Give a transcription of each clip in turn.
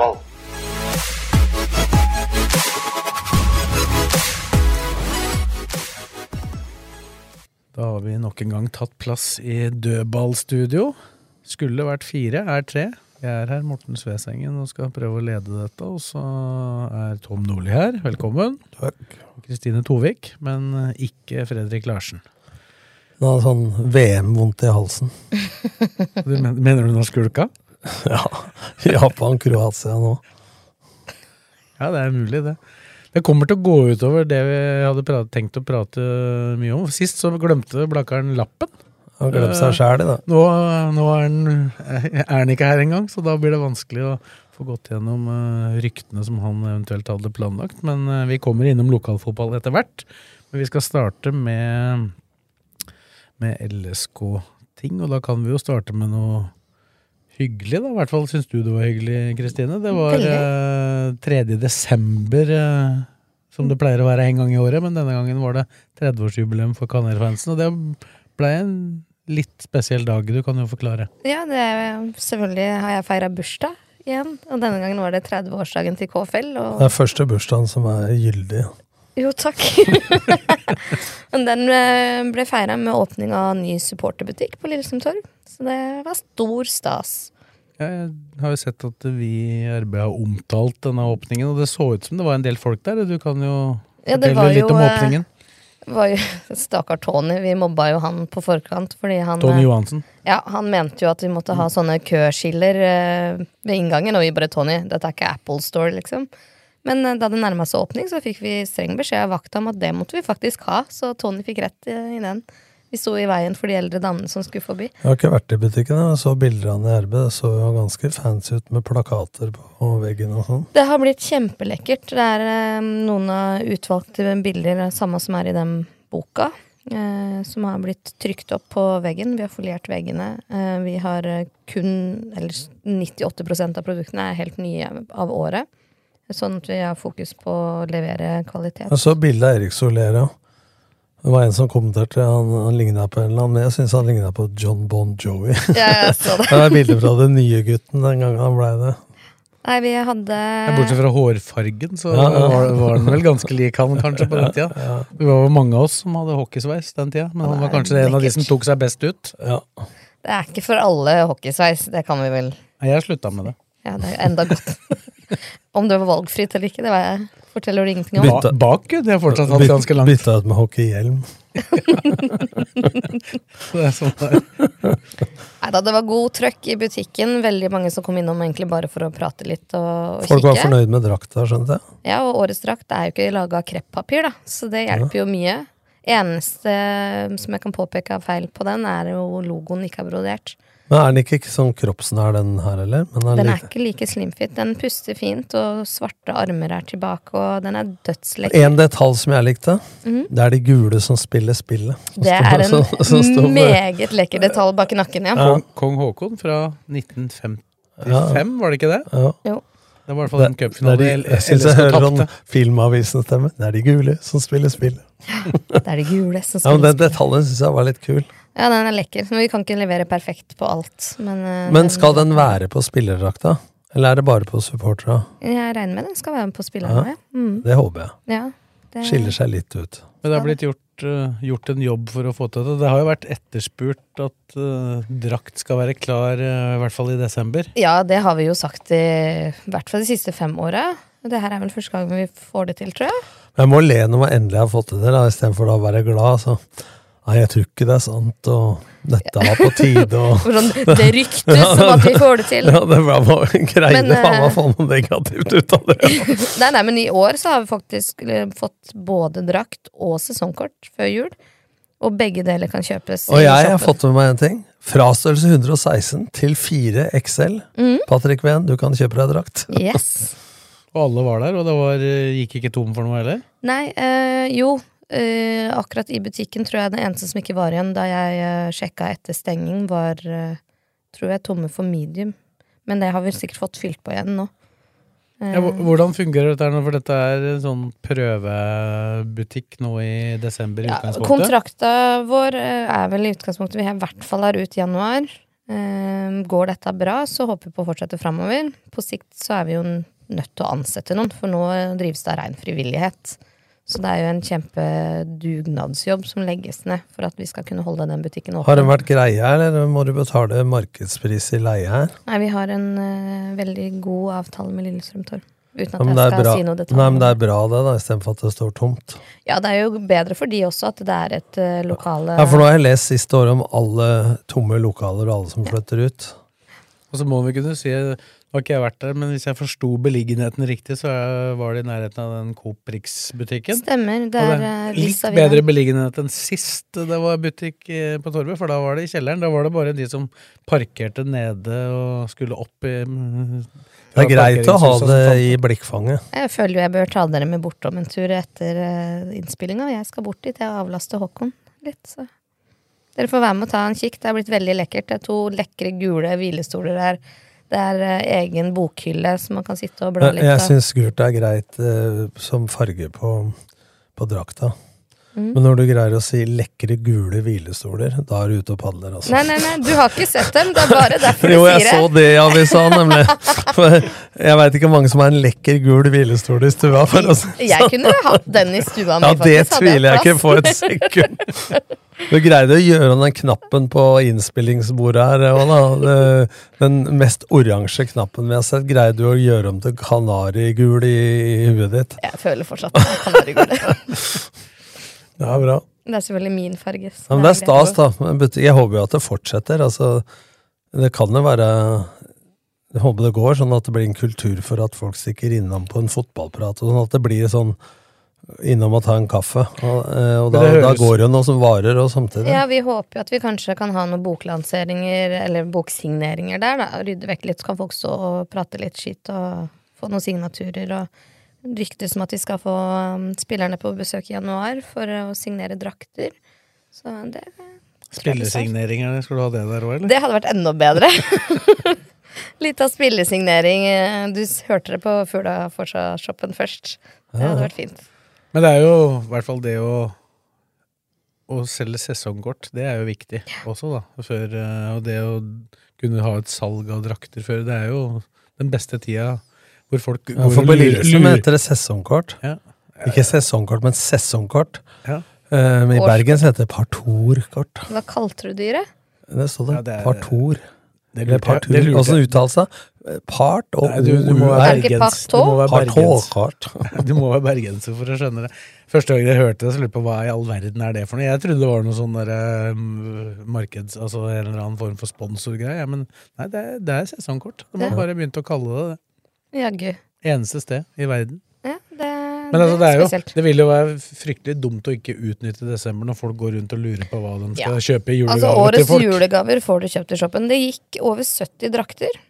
Dødball. Da har vi nok en gang tatt plass i dødballstudio. Skulle vært fire, er tre. Jeg er her, Morten Svesengen, og skal prøve å lede dette. Og så er Tom Nordli her. Velkommen. Takk. Kristine Tovik, men ikke Fredrik Larsen. Hun har sånn VM-vondt i halsen. Mener du hun har skulka? Ja. Japan, Kroatia nå. Ja, det er mulig, det. Det kommer til å gå utover det vi hadde prat, tenkt å prate mye om. Sist så glemte Blakkaren lappen. Han glemte seg sjæl i det. Nå, nå er, han, ikke her engang, så da blir det vanskelig å få gått gjennom eh, ryktene som han eventuelt hadde planlagt. Men eh, vi kommer innom lokalfotball etter hvert. Men vi skal starte med, med LSK-ting, og da kan vi jo starte med noe hyggelig, da. I hvert fall syns du det var hyggelig, Kristine. Det var eh, 3. desember, uh, som det pleier å være en gang i året, men denne gangen var det 30-årsjubileum for Kanerfansen, og det ble en litt spesiell dag. Du kan jo forklare. Ja, det er, selvfølgelig har jeg feira bursdag igjen. Og denne gangen var det 30-årsdagen til KFL. Og Det er første bursdagen som er gyldig. Jo, takk. Men den eh, ble feira med åpning av ny supporterbutikk på Lillesund Torv. Så det var stor stas. Jeg har jo sett at vi i RB har omtalt denne åpningen, og det så ut som det var en del folk der. Du kan jo Ja, fortelle litt jo, om eh, åpningen. var jo Stakkar Tony. Vi mobba jo han på forkant fordi han Tony eh, Johansen. Ja, han mente jo at vi måtte ha sånne køskiller eh, ved inngangen, og vi bare Tony, dette er ikke Apple Store, liksom. Men da det nærma seg åpning, så fikk vi streng beskjed av vakta om at det måtte vi faktisk ha, så Tony fikk rett i den. Vi sto i veien for de eldre damene som skulle forbi. Jeg har ikke vært i butikken, jeg så bilder av den i RB. Det så jo ganske fancy ut med plakater på veggen og sånn. Det har blitt kjempelekkert. Det er eh, noen av utvalgte bilder, samme som er i den boka, eh, som har blitt trykt opp på veggen. Vi har foliert veggene. Eh, vi har eh, kun, eller 98% av produktene er helt nye av året. Sånn at vi har fokus på å levere kvalitet. Jeg så bilde av Erik Solera. Det var en som kommenterte han, han ligna på en eller annen, men jeg syns han ligna på John Bon Jovi. Ja, jeg så det. det er bilde fra den nye gutten den gangen han blei det. Nei, vi hadde Bortsett fra hårfargen, så Ja, ja. var, var den vel ganske lik han kanskje på den tida. Det var jo mange av oss som hadde hockeysveis den tida, men han var kanskje en av de som tok seg best ut. Ja. Det er ikke for alle hockeysveis, det kan vi vel Nei, Jeg slutta med det. Ja, det er enda godt. Om det var valgfritt eller ikke, det var jeg, forteller du ingenting om. Bytta, bak. Det er fortsatt hatt ganske langt. Bytta ut med hockeyhjelm. Det er sånn det. Neida, det var god trøkk i butikken. Veldig mange som kom innom egentlig bare for å prate litt og, og Folk var kikke. fornøyd med drakta, skjønte jeg. Ja, og årets drakt er jo ikke laga av kreppapir, da, så det hjelper jo mye. Eneste som jeg kan påpeke av feil på den, er jo logoen ikke er brodert. Men er den ikke, ikke sånn kroppsnær, den her heller? Men Den er litt- ikke like slimfit. Den puster fint, og svarte armer er tilbake, og den er dødslekker. En detalj som jeg likte, Mhm. det er de gule som spiller spillet. Som Det står- er en som- som står meget lekker detalj bak i nakken, ja. Kong, Kong Haakon fra 1955, var det ikke det? Ja. Jo. Det var i hvert fall en Det er cupfinale de, jeg syns jeg hører sånn Filmavisen-stemme. Det er de gule som spiller spillet. Det er de gule som spiller Ja, men. Den detaljen syns jeg var litt kul. Ja, den er lekker. Men vi kan ikke levere perfekt på alt. Men, eh, Men skal den være på spillerdrakta? Eller er det bare på supportera? Jeg regner med den skal være med på spillerne. Ja. Ja. Mm. Det håper jeg. Ja, det, Skiller seg litt ut. Men det har blitt gjort, eh, gjort en jobb for å få til det. Det har jo vært etterspurt at uh, drakt skal være klar, uh, i hvert fall i desember. Ja, det har vi jo sagt i, i hvert fall de siste fem åra. Det her er vel første gang vi får det til, tror jeg. Men jeg må le når man endelig har fått det til, istedenfor å være glad. Så Nei, jeg tror ikke det er sant, og dette var på tide, og sånn, det ryktes som at vi får det til. Ja, det var Men, faen meg å få noe negativt ut av det. Nei, nei, men i år så har vi faktisk eh, fått både drakt og sesongkort før jul. Og begge deler kan kjøpes. Og jeg har fått med meg en ting. Fra størrelse 116 til 4 XL. Mm. Patrick Ven, du kan kjøpe deg drakt. Yes. Og alle var der, og det var, eh, gikk ikke tom for noe heller? Nei, øh, jo. Eh, akkurat i butikken tror jeg det eneste som ikke var igjen da jeg eh, sjekka etter stenging, var eh, tror jeg tomme for medium. Men det har vi sikkert fått fylt på igjen nå. Eh, Ja, hvor- hvordan fungerer dette her nå? For dette er en sånn prøvebutikk nå i desember i ja, utgangspunktet. kontrakta vår eh, er vel i utgangspunktet Vi er i hvert fall her ut i januar. Eh, går dette bra, så håper vi på å fortsette framover. På sikt så er vi jo nødt til å ansette noen, for nå drives det av rein frivillighet. Så det er jo en kjempedugnadsjobb som legges ned for at vi skal kunne holde den butikken åpen. Har det vært greie her, eller må du betale markedspris i leie her? Nei, vi har en uh, veldig god avtale med Lillestrøm Torv. Uten at jeg skal bra. si noe detalj. Nei, men det er bra det, da, istedenfor at det står tomt. Ja, det er jo bedre for de også at det er et uh, lokale Ja, for nå har jeg lest siste år om alle tomme lokaler og alle som flytter ut. Og så må vi kunne si har ikke jeg vært der, men hvis jeg forsto beliggenheten riktig, så er- var det i nærheten av den Coop Rix-butikken. Stemmer. Det Og er eh, er litt bedre beliggenhet enn sist det var butikk eh, på Torvet, for da var det i kjelleren. Da var det bare de som parkerte nede og skulle opp i mm, Det er greit å ha det i blikkfanget. Jeg føler jo jeg bør ta dere med bortom en tur etter uh, innspillinga. Jeg skal bort dit jeg avlaster Håkon litt, så Dere får være med og ta en kikk. Det har blitt veldig lekkert. Det er to lekre gule hvilestoler her. Det er eh, egen bokhylle som man kan sitte og bla litt på. jeg syns gult er greit eh, som farge på, på drakta. Mm. Men når du greier å si lekre gule hvilestoler, da er du ute og padler, altså. Nei, nei, nei, du har ikke sett dem. Det er bare derfor du sier det. Jo, jeg så det. det i avisa, nemlig. For jeg veit ikke mange som har en lekker gul hvilestol i stua. For si Jeg sånn. kunne hatt den i stua mi, Ja, det faktisk. hadde tviler jeg ikke på et sekund. Du greide å gjøre den knappen på innspillingsbordet her Anna. Den mest oransje knappen vi har sett, greide du å gjøre om til kanarigul i, i huet ditt. Jeg føler fortsatt at jeg kan er bra. Det er selvfølgelig min farge. Ja, men det er stas, da. Jeg håper jo at det fortsetter. Altså, det kan jo være Jeg håper det går, sånn at det blir en kultur for at folk stikker innom på en fotballprat. Og sånn at det blir sånn innom og ta en kaffe. Og, eh, og da, da går det noe som varer, og samtidig. Ja, vi håper jo at vi kanskje kan ha noen boklanseringer eller boksigneringer der. da Rydde vekk litt, så kan folk stå og prate litt skitt og få noen signaturer. Og ryktes om at vi skal få um, spillerne på besøk i januar for å signere drakter. Så det Spillesigneringer, skal du ha det der òg, eller? Det hadde vært enda bedre. Litt av spillesignering. eh, Du hørte det på Fugla Forsa-shoppen først. Det hadde vært fint. Men det er jo i hvert fall det å å selge sesongkort, det er jo viktig også, da. Før, eh, og det å kunne ha et salg av drakter før, det er jo den beste tida hvor folk Ja, går og lurer- Lillestrøm heter det sesongkort. Ja. Ikke sesongkort, men sesongkort. Ja. Uh, men I Bergen så heter det partorkort. Hva kalte du dyret? Det står det. Ja, det er- Partor. Det jeg- partur. det lurte Åssen det? Part og Nei, du, du må være Er bergens, du må være bergens, Partorkort. du må være bergenser for å skjønne det. Første gang jeg hørte det, så lurte jeg på hva i all verden er det for noe. Jeg trodde det var noe sånn der, um, markeds... Altså en eller annen form for sponsorgreie. Men nei, det er, det er sesongkort. De har Ja. bare begynt å kalle det det. Jaggu. Eneste sted i verden. Ja, det, Men altså, det, er jo, det vil jo være fryktelig dumt å ikke utnytte desember når folk går rundt og lurer på hva de skal kjøpe i Altså, julegaver folk. årets julegaver får du kjøpt i shoppen. Det gikk over 70 drakter.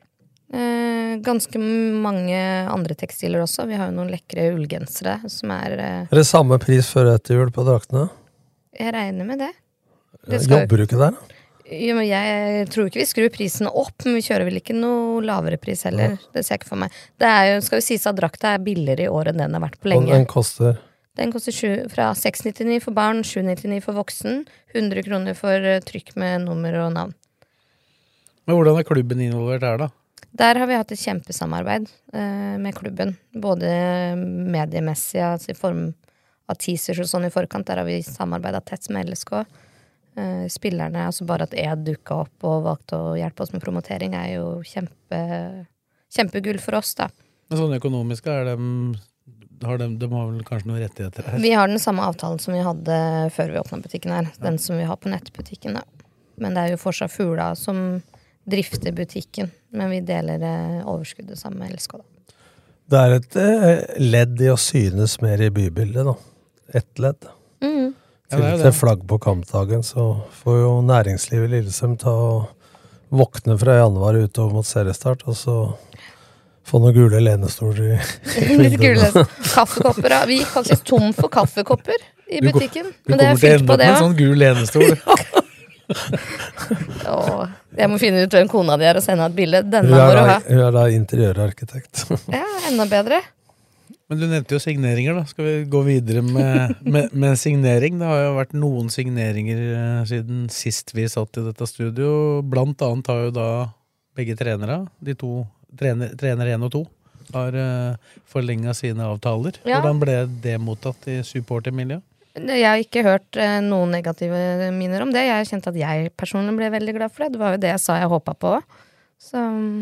Eh, ganske mange andre tekstiler også. Vi har jo noen lekre ullgensere som er eh, Er det samme pris før etter jul på draktene? Jeg regner med det. Det skal Jobber du ikke der? da? Jo, men jeg tror ikke vi skrur prisen opp, men vi kjører vel ikke noe lavere pris heller. Det ser jeg ikke for meg. Det er jo, skal jo sies at drakta er billigere i år enn den har vært på lenge. Og den koster Den koster 7, fra 699 for barn, 799 for voksen. 100 kroner for eh, trykk med nummer og navn. Men hvordan er klubben involvert her, da? Der har vi hatt et kjempesamarbeid eh, med klubben. Både mediemessig, altså i form av teasers og sånn i forkant. Der har vi samarbeida tett med LSK. Eh, spillerne, altså bare at jeg dukka opp og valgte å hjelpe oss med promotering, er jo kjempe, kjempegull for oss, da. Men sånn økonomiske, er de, har de, de har vel kanskje noen rettigheter her? Vi har den samme avtalen som vi hadde før vi åpna butikken her. Den som vi har på nettbutikken, da. Men det er jo fortsatt Fugla som drifter butikken. Men vi deler eh, overskuddet sammen med LSK, da. Det er et eh, ledd i å synes mer i bybildet, da. Ett ledd. Mhm. Ja, det er til flagg på kampdagen, så får jo næringslivet i Lillesøm ta og våkne fra januar utover mot seriestart, og så få noen gule lenestoler i, Litt gule vinduene. kaffekopper. Ja. Vi gikk faktisk tom for kaffekopper i Du butikken. Du Men det kommer er til å ende opp med en sånn gul lenestol. Jeg må finne ut hvem kona di er og sende henne et bilde. Denne Hun må er du da, ha. hun er da interiørarkitekt. Ja, enda bedre. Men du nevnte jo signeringer, da. Skal vi gå videre med, med, med signering? Det har jo vært noen signeringer eh, siden sist vi satt i dette studio. Blant annet har jo da begge trenere, de to trener, trener 1 og 2, har uh, forlenga sine avtaler. Ja. Hvordan ble det mottatt i supportermiljøet? Jeg har ikke hørt eh, noen negative miner om det. Jeg kjente at jeg personlig ble veldig glad for det. Det var jo det jeg sa jeg håpa på. Så mm,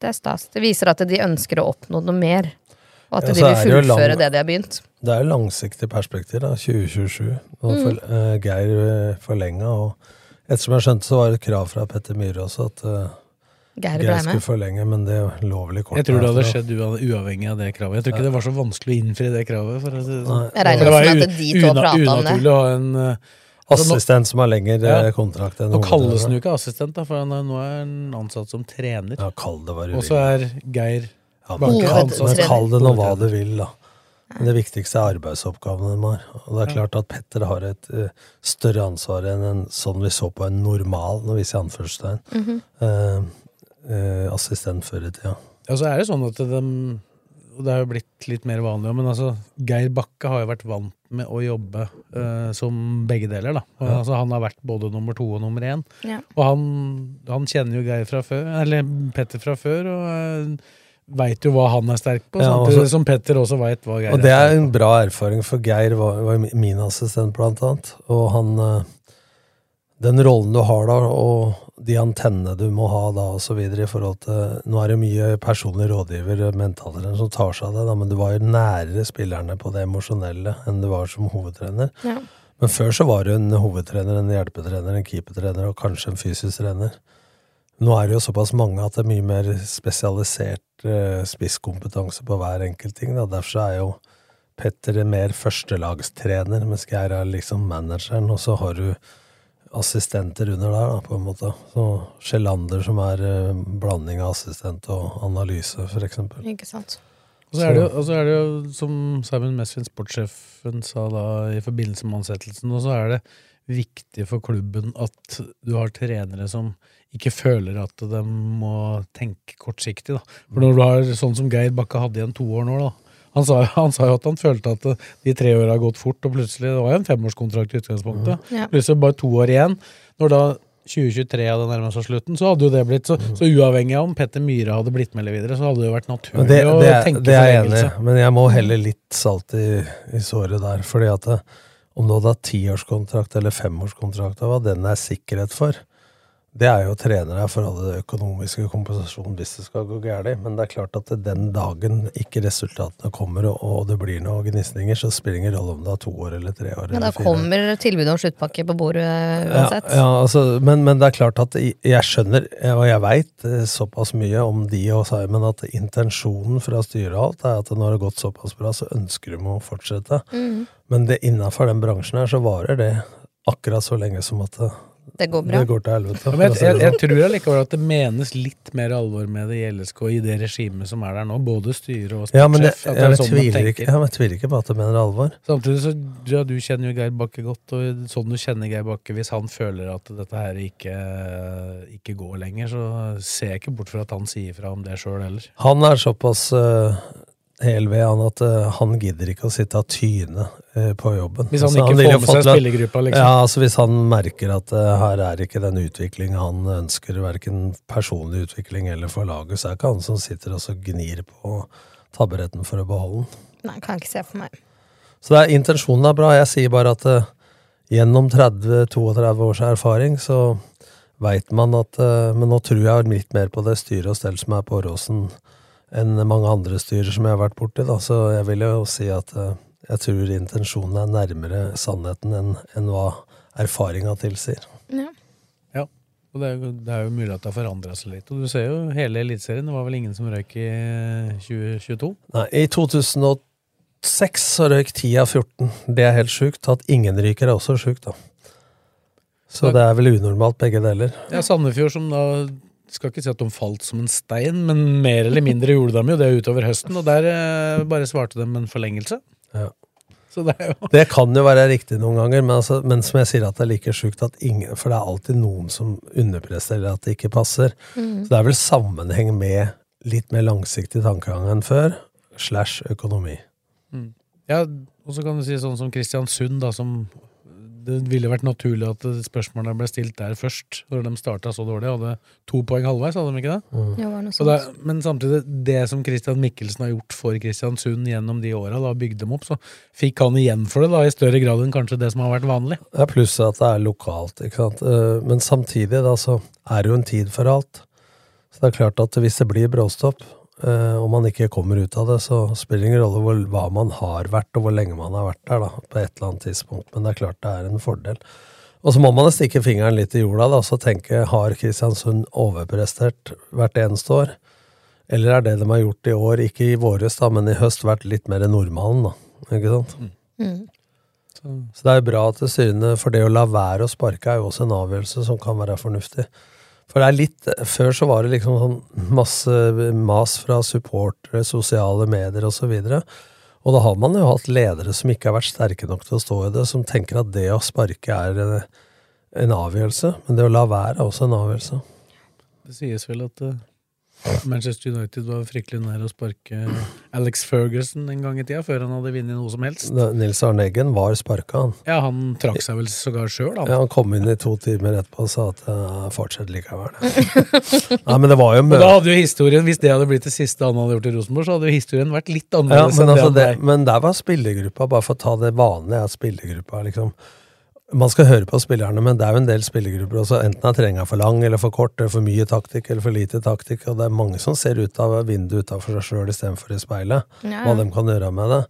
det er stas. Det viser at de ønsker å oppnå noe mer. Og at Ja, de vil fullføre det lang- det de har begynt. Det er jo langsiktig perspektiv, da. 2027. Og Mm. for, uh, Geir eh, forlenga, og ettersom jeg skjønte, så var det et krav fra Petter Myhre også at uh, Geir Geir skulle forlenge, men det lå vel i kortet. Jeg tror det hadde skjedd uavhengig av det kravet. Jeg tror ikke det var så vanskelig å innfri det kravet. For å si det sånn. Nei. Jeg regner er med at de to una- pratet om det. unaturlig å ha en eh, altså Assistent som har lengre Ja. eh, kontrakt enn Nå kalles han jo ikke assistent, da, for han er, nå er han ansatt som trener. Ja, kall det Og så er Geir Kall det nå hva du vil, da. Men det viktigste er arbeidsoppgavene de har. Og det er klart at Petter har et uh, større ansvar enn en sånn vi så på en normal, nå viser jeg anførselstegn, mm -hmm. uh, uh, assistent før i tida. Ja, så er det sånn at de, og det er jo blitt litt mer vanlig, men altså, Geir Bakke har jo vært vant med å jobbe uh, som begge deler. da. Og, Ja. altså, han har vært både nummer to og nummer én. Ja. Og han, han kjenner jo Geir fra før, eller Petter fra før, og uh, veit jo hva han er sterk på, Ja, samtidig også- som Petter også veit hva Geir er. Og det er en bra erfaring, for Geir var, var min assistent, blant annet. Og han eh, Den rollen du har da, og de antennene du må ha da, videre, i forhold til Nå er det mye personlig rådgiver, mentaltrener, som tar seg av det, da, men du var jo nærere spillerne på det emosjonelle enn du var som hovedtrener. Ja. Men før så var du en hovedtrener, en hjelpetrener, en keepertrener og kanskje en fysisk trener. Nå er det jo såpass mange at det er mye mer spesialisert eh, spisskompetanse på hver enkelt ting. Da. Derfor er jo Petter mer førstelagstrener, mens Geir er liksom manageren, og så har du assistenter under der, da, på en måte. Så Sjelander som er eh, blanding av assistent og analyse, for eksempel. Ikke sant. Og så er det jo, og så er det jo som Simon Mesvin, sportssjefen, sa da i forbindelse med ansettelsen, og så er det viktig for klubben at du har trenere som ikke føler at de må tenke kortsiktig. Da. For når du har sånn som Geir Bakke hadde igjen to år nå, da. Han sa, han sa jo at han følte at de tre åra har gått fort, og plutselig Det var jo en femårskontrakt i utgangspunktet. Ja. Plutselig bare to år igjen. Når da 2023 hadde nærmet seg slutten, så hadde jo det blitt så, så uavhengig av om Petter Myhre hadde blitt med eller videre, så hadde det jo vært naturlig det, å det, er- tenke det er jeg enig i, men jeg må helle litt salt i, i såret der. fordi at det, om du hadde hatt tiårskontrakt eller femårskontrakt, hva den er sikkerhet for, det er jo trenere for alle økonomiske kompensasjonen hvis det skal gå galt. Men det er klart at den dagen ikke resultatene kommer og, det blir noen gnisninger, så spiller det ingen rolle om det er to år eller tre år. Men da kommer tilbudet om sluttpakke på bordet uansett. Ja, ja altså, men, men det er klart at jeg jeg skjønner, og jeg veit såpass mye om de og Simon, at intensjonen fra styret og alt er at når det har gått såpass bra, så ønsker de å fortsette. Mm. Men det innafor den bransjen her, så varer det akkurat så lenge som at det, går bra. det går til helvete. Ja, men jeg, jeg, jeg sånn. tror allikevel at det menes litt mer alvor med det i LSK i det regimet som er der nå, både styre og ja, men jeg, sportssjef. det jeg, sånn tviler ikke, ja, men jeg tviler ikke på at det mener alvor. Samtidig så ja, du kjenner jo Geir Bakke godt, og sånn du kjenner Geir Bakke, hvis han føler at dette her ikke, ikke går lenger, så ser jeg ikke bort fra at han sier fra om det sjøl heller. Han er såpass uh, hel ved han at uh, han gidder ikke å sitte og tyne uh, på jobben. Hvis han Altså, ikke han får med seg spillergruppa, liksom. Ja, altså Hvis han merker at uh, her er ikke den utvikling han ønsker, verken personlig utvikling eller for laget, så er ikke han som sitter og så gnir på tabberetten for å beholde den. Nei, kan ikke se for meg. Så det er, intensjonen er bra. Jeg sier bare at uh, gjennom 30-32 års erfaring så veit man at Men nå tror jeg litt mer på det styret og stell som er på Åråsen, enn mange andre styrer som jeg har vært borti. Da. Så jeg vil jo si at eh, jeg tror intensjonen er nærmere sannheten enn enn hva erfaringa tilsier. Ja. Ja. Og det er, jo, det er jo mulig at det har forandra seg litt. Og du ser jo hele Eliteserien, det var vel ingen som røyk i 2022? Nei, I 2006 så røyk 10 av 14. Det er helt sjukt. At ingen ryker er også sjukt, da. Så det er vel unormalt, begge deler. Ja, Sandefjord som da skal ikke si at de falt som en stein, men mer eller mindre gjorde de jo det utover høsten, og der eh, bare svarte de med en forlengelse. Ja. Så det er jo Det kan jo være riktig noen ganger, men, altså, men som jeg sier at det er like sjukt at ingen For det er alltid noen som underpresterer at det ikke passer. Mm. Så det er vel sammenheng med litt mer langsiktig tankegang enn før, slash økonomi. Ja, og så kan du si sånn som Kristiansund, da, som Det ville vært naturlig at spørsmålene ble stilt der først, når de starta så dårlig. Hadde to poeng halvveis, hadde de ikke det? Mm. det men samtidig, det som Christian Mikkelsen har gjort for Kristiansund gjennom de åra, da bygde dem opp, så fikk han igjen for det da, i større grad enn kanskje det som har vært vanlig. Det er pluss at det er lokalt, ikke sant. Eh, Men samtidig, da, så er det jo en tid for alt. Så det er klart at hvis det blir bråstopp, eh, om man ikke kommer ut av det, så spiller det ingen rolle hvor, hva man har vært, og hvor lenge man har vært der, da, på et eller annet tidspunkt. Men det er klart det er en fordel. Og så må man stikke fingeren litt i jorda, da, så tenke, har Kristiansund overprestert hvert eneste år? Eller er det de har gjort i år, ikke i våres, da, men i høst, vært litt mer normalen, da? Ikke sant? Mm. Så det er jo bra at det styrende, for det å la være å sparke er jo også en avgjørelse som kan være fornuftig. For det er litt, Før så var det liksom sånn masse mas fra supportere, sosiale medier osv. Og, så og da har man jo hatt ledere som ikke har vært sterke nok til å stå i det, som tenker at det å sparke er en, en avgjørelse, men det å la være er også en avgjørelse. Det sies vel at eh, Manchester United var fryktelig nær å sparke Alex Ferguson en gang i tida, før han hadde vunnet noe som helst. Nils Arne Eggen var sparka, han. Ja, han trakk seg vel sågar sjøl, han. Ja, han kom inn i to timer etterpå og sa at uh, fortsett likevel. Nei, men det var jo da hadde jo historien, Hvis det hadde blitt det siste han hadde gjort i Rosenborg, så hadde jo historien vært litt Ja, annerledes. men, altså det men der var spillergruppa, bare for å ta det vanlige, at spillergruppa liksom Man skal høre på spillerne, men det er jo en del spillergrupper også. Enten er treninga for lang, eller for kort, eller for mye taktikk, eller for lite taktikk. Og det er mange som ser ut av vinduet utafor seg sjøl istedenfor i speilet. Ja, Hva de kan gjøre med det.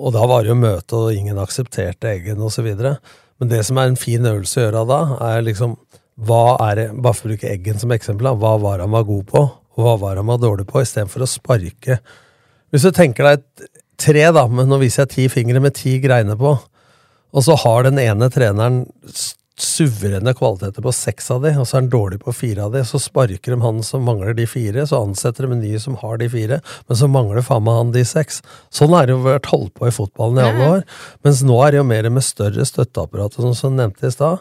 Og da var det jo møte, og ingen aksepterte Eggen osv. Men det som er en fin øvelse å gjøre da, er liksom hva er det, Bare for å bruke Eggen som eksempel, da, hva var han var god på, og hva var han var dårlig på, istedenfor å sparke. Hvis du tenker deg et tre, da, men nå viser jeg ti fingre med ti greiner på, og så har den ene treneren suverene kvaliteter på seks av de, og så er han dårlig på fire av de, så sparker de han som mangler de fire, så ansetter de en ny som har de fire, men så mangler faen meg han de seks. Sånn har det jo vært holdt på i fotballen i alle år, mens nå er det jo mer med større støtteapparat, som som nevnte i stad,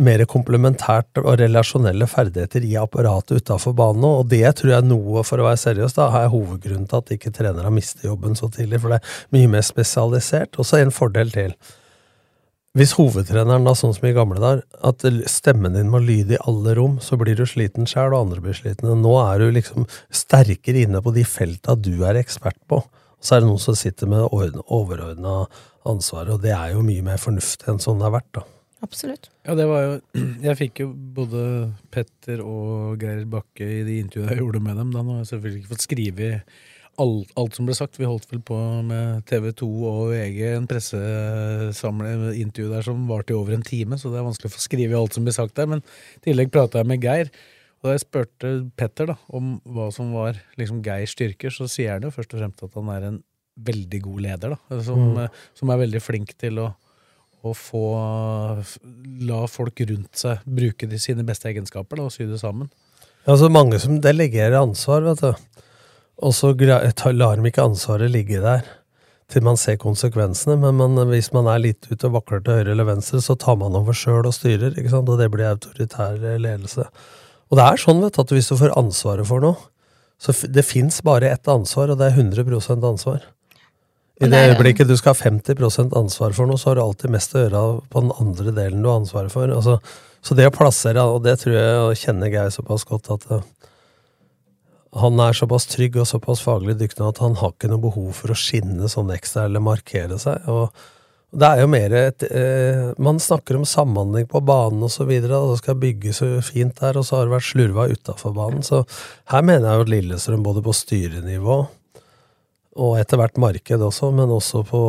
mer komplementært og relasjonelle ferdigheter i apparatet utafor banen og det tror jeg noe, for å være seriøs, da, er hovedgrunnen til at ikke trenere mister jobben så tidlig, for det er mye mer spesialisert. Og så en fordel til. Hvis hovedtreneren, da, sånn som i gamle der, at stemmen din må lyde i alle rom, så blir du sliten sjæl, og andre blir slitne. Nå er du liksom sterkere inne på de felta du er ekspert på. Og så er det noen som sitter med overordna ansvaret, og det er jo mye mer fornuftig enn sånn det har vært, da. Absolutt. Ja, det var jo Jeg fikk jo både Petter og Geir Bakke i de intervjuene jeg gjorde med dem. Da nå har jeg selvfølgelig ikke fått skrive alt, alt som ble sagt. Vi holdt vel på med TV 2 og VG, en pressesamleintervju der som varte i over en time, så det er vanskelig å få skrive alt som ble sagt der. Men i tillegg prata jeg med Geir. Og da jeg spurte Petter da, om hva som var liksom Geirs styrker, så sier han jo først og fremst at han er en veldig god leder. da, Som, Mm. som er veldig flink til å å få La folk rundt seg bruke de sine beste egenskaper da, og sy det sammen. Altså mange som delegerer ansvar, vet du. Og så lar de ikke ansvaret ligge der til man ser konsekvensene. Men man, hvis man er litt ute og vakler til høyre eller venstre, så tar man over sjøl og styrer. ikke sant? Og det blir autoritær ledelse. Og det er sånn vet du, at hvis du får ansvaret for noe, så det fins bare ett ansvar, og det er 100% ansvar. I det øyeblikket du skal ha 50% ansvar for noe, så har du alltid mest å gjøre på den andre delen du har ansvaret for. Altså, så det å plassere, og det tror jeg å kjenne Geir såpass godt at eh, han er såpass trygg og såpass faglig dyktig at han har ikke noe behov for å skinne sånn ekstra eller markere seg. og det er jo mer et eh, Man snakker om samhandling på banen osv. Det skal bygges så fint der, og så har det vært slurva utafor banen. Så her mener jeg jo at Lillestrøm både på styrenivå og etter hvert marked også, men også på,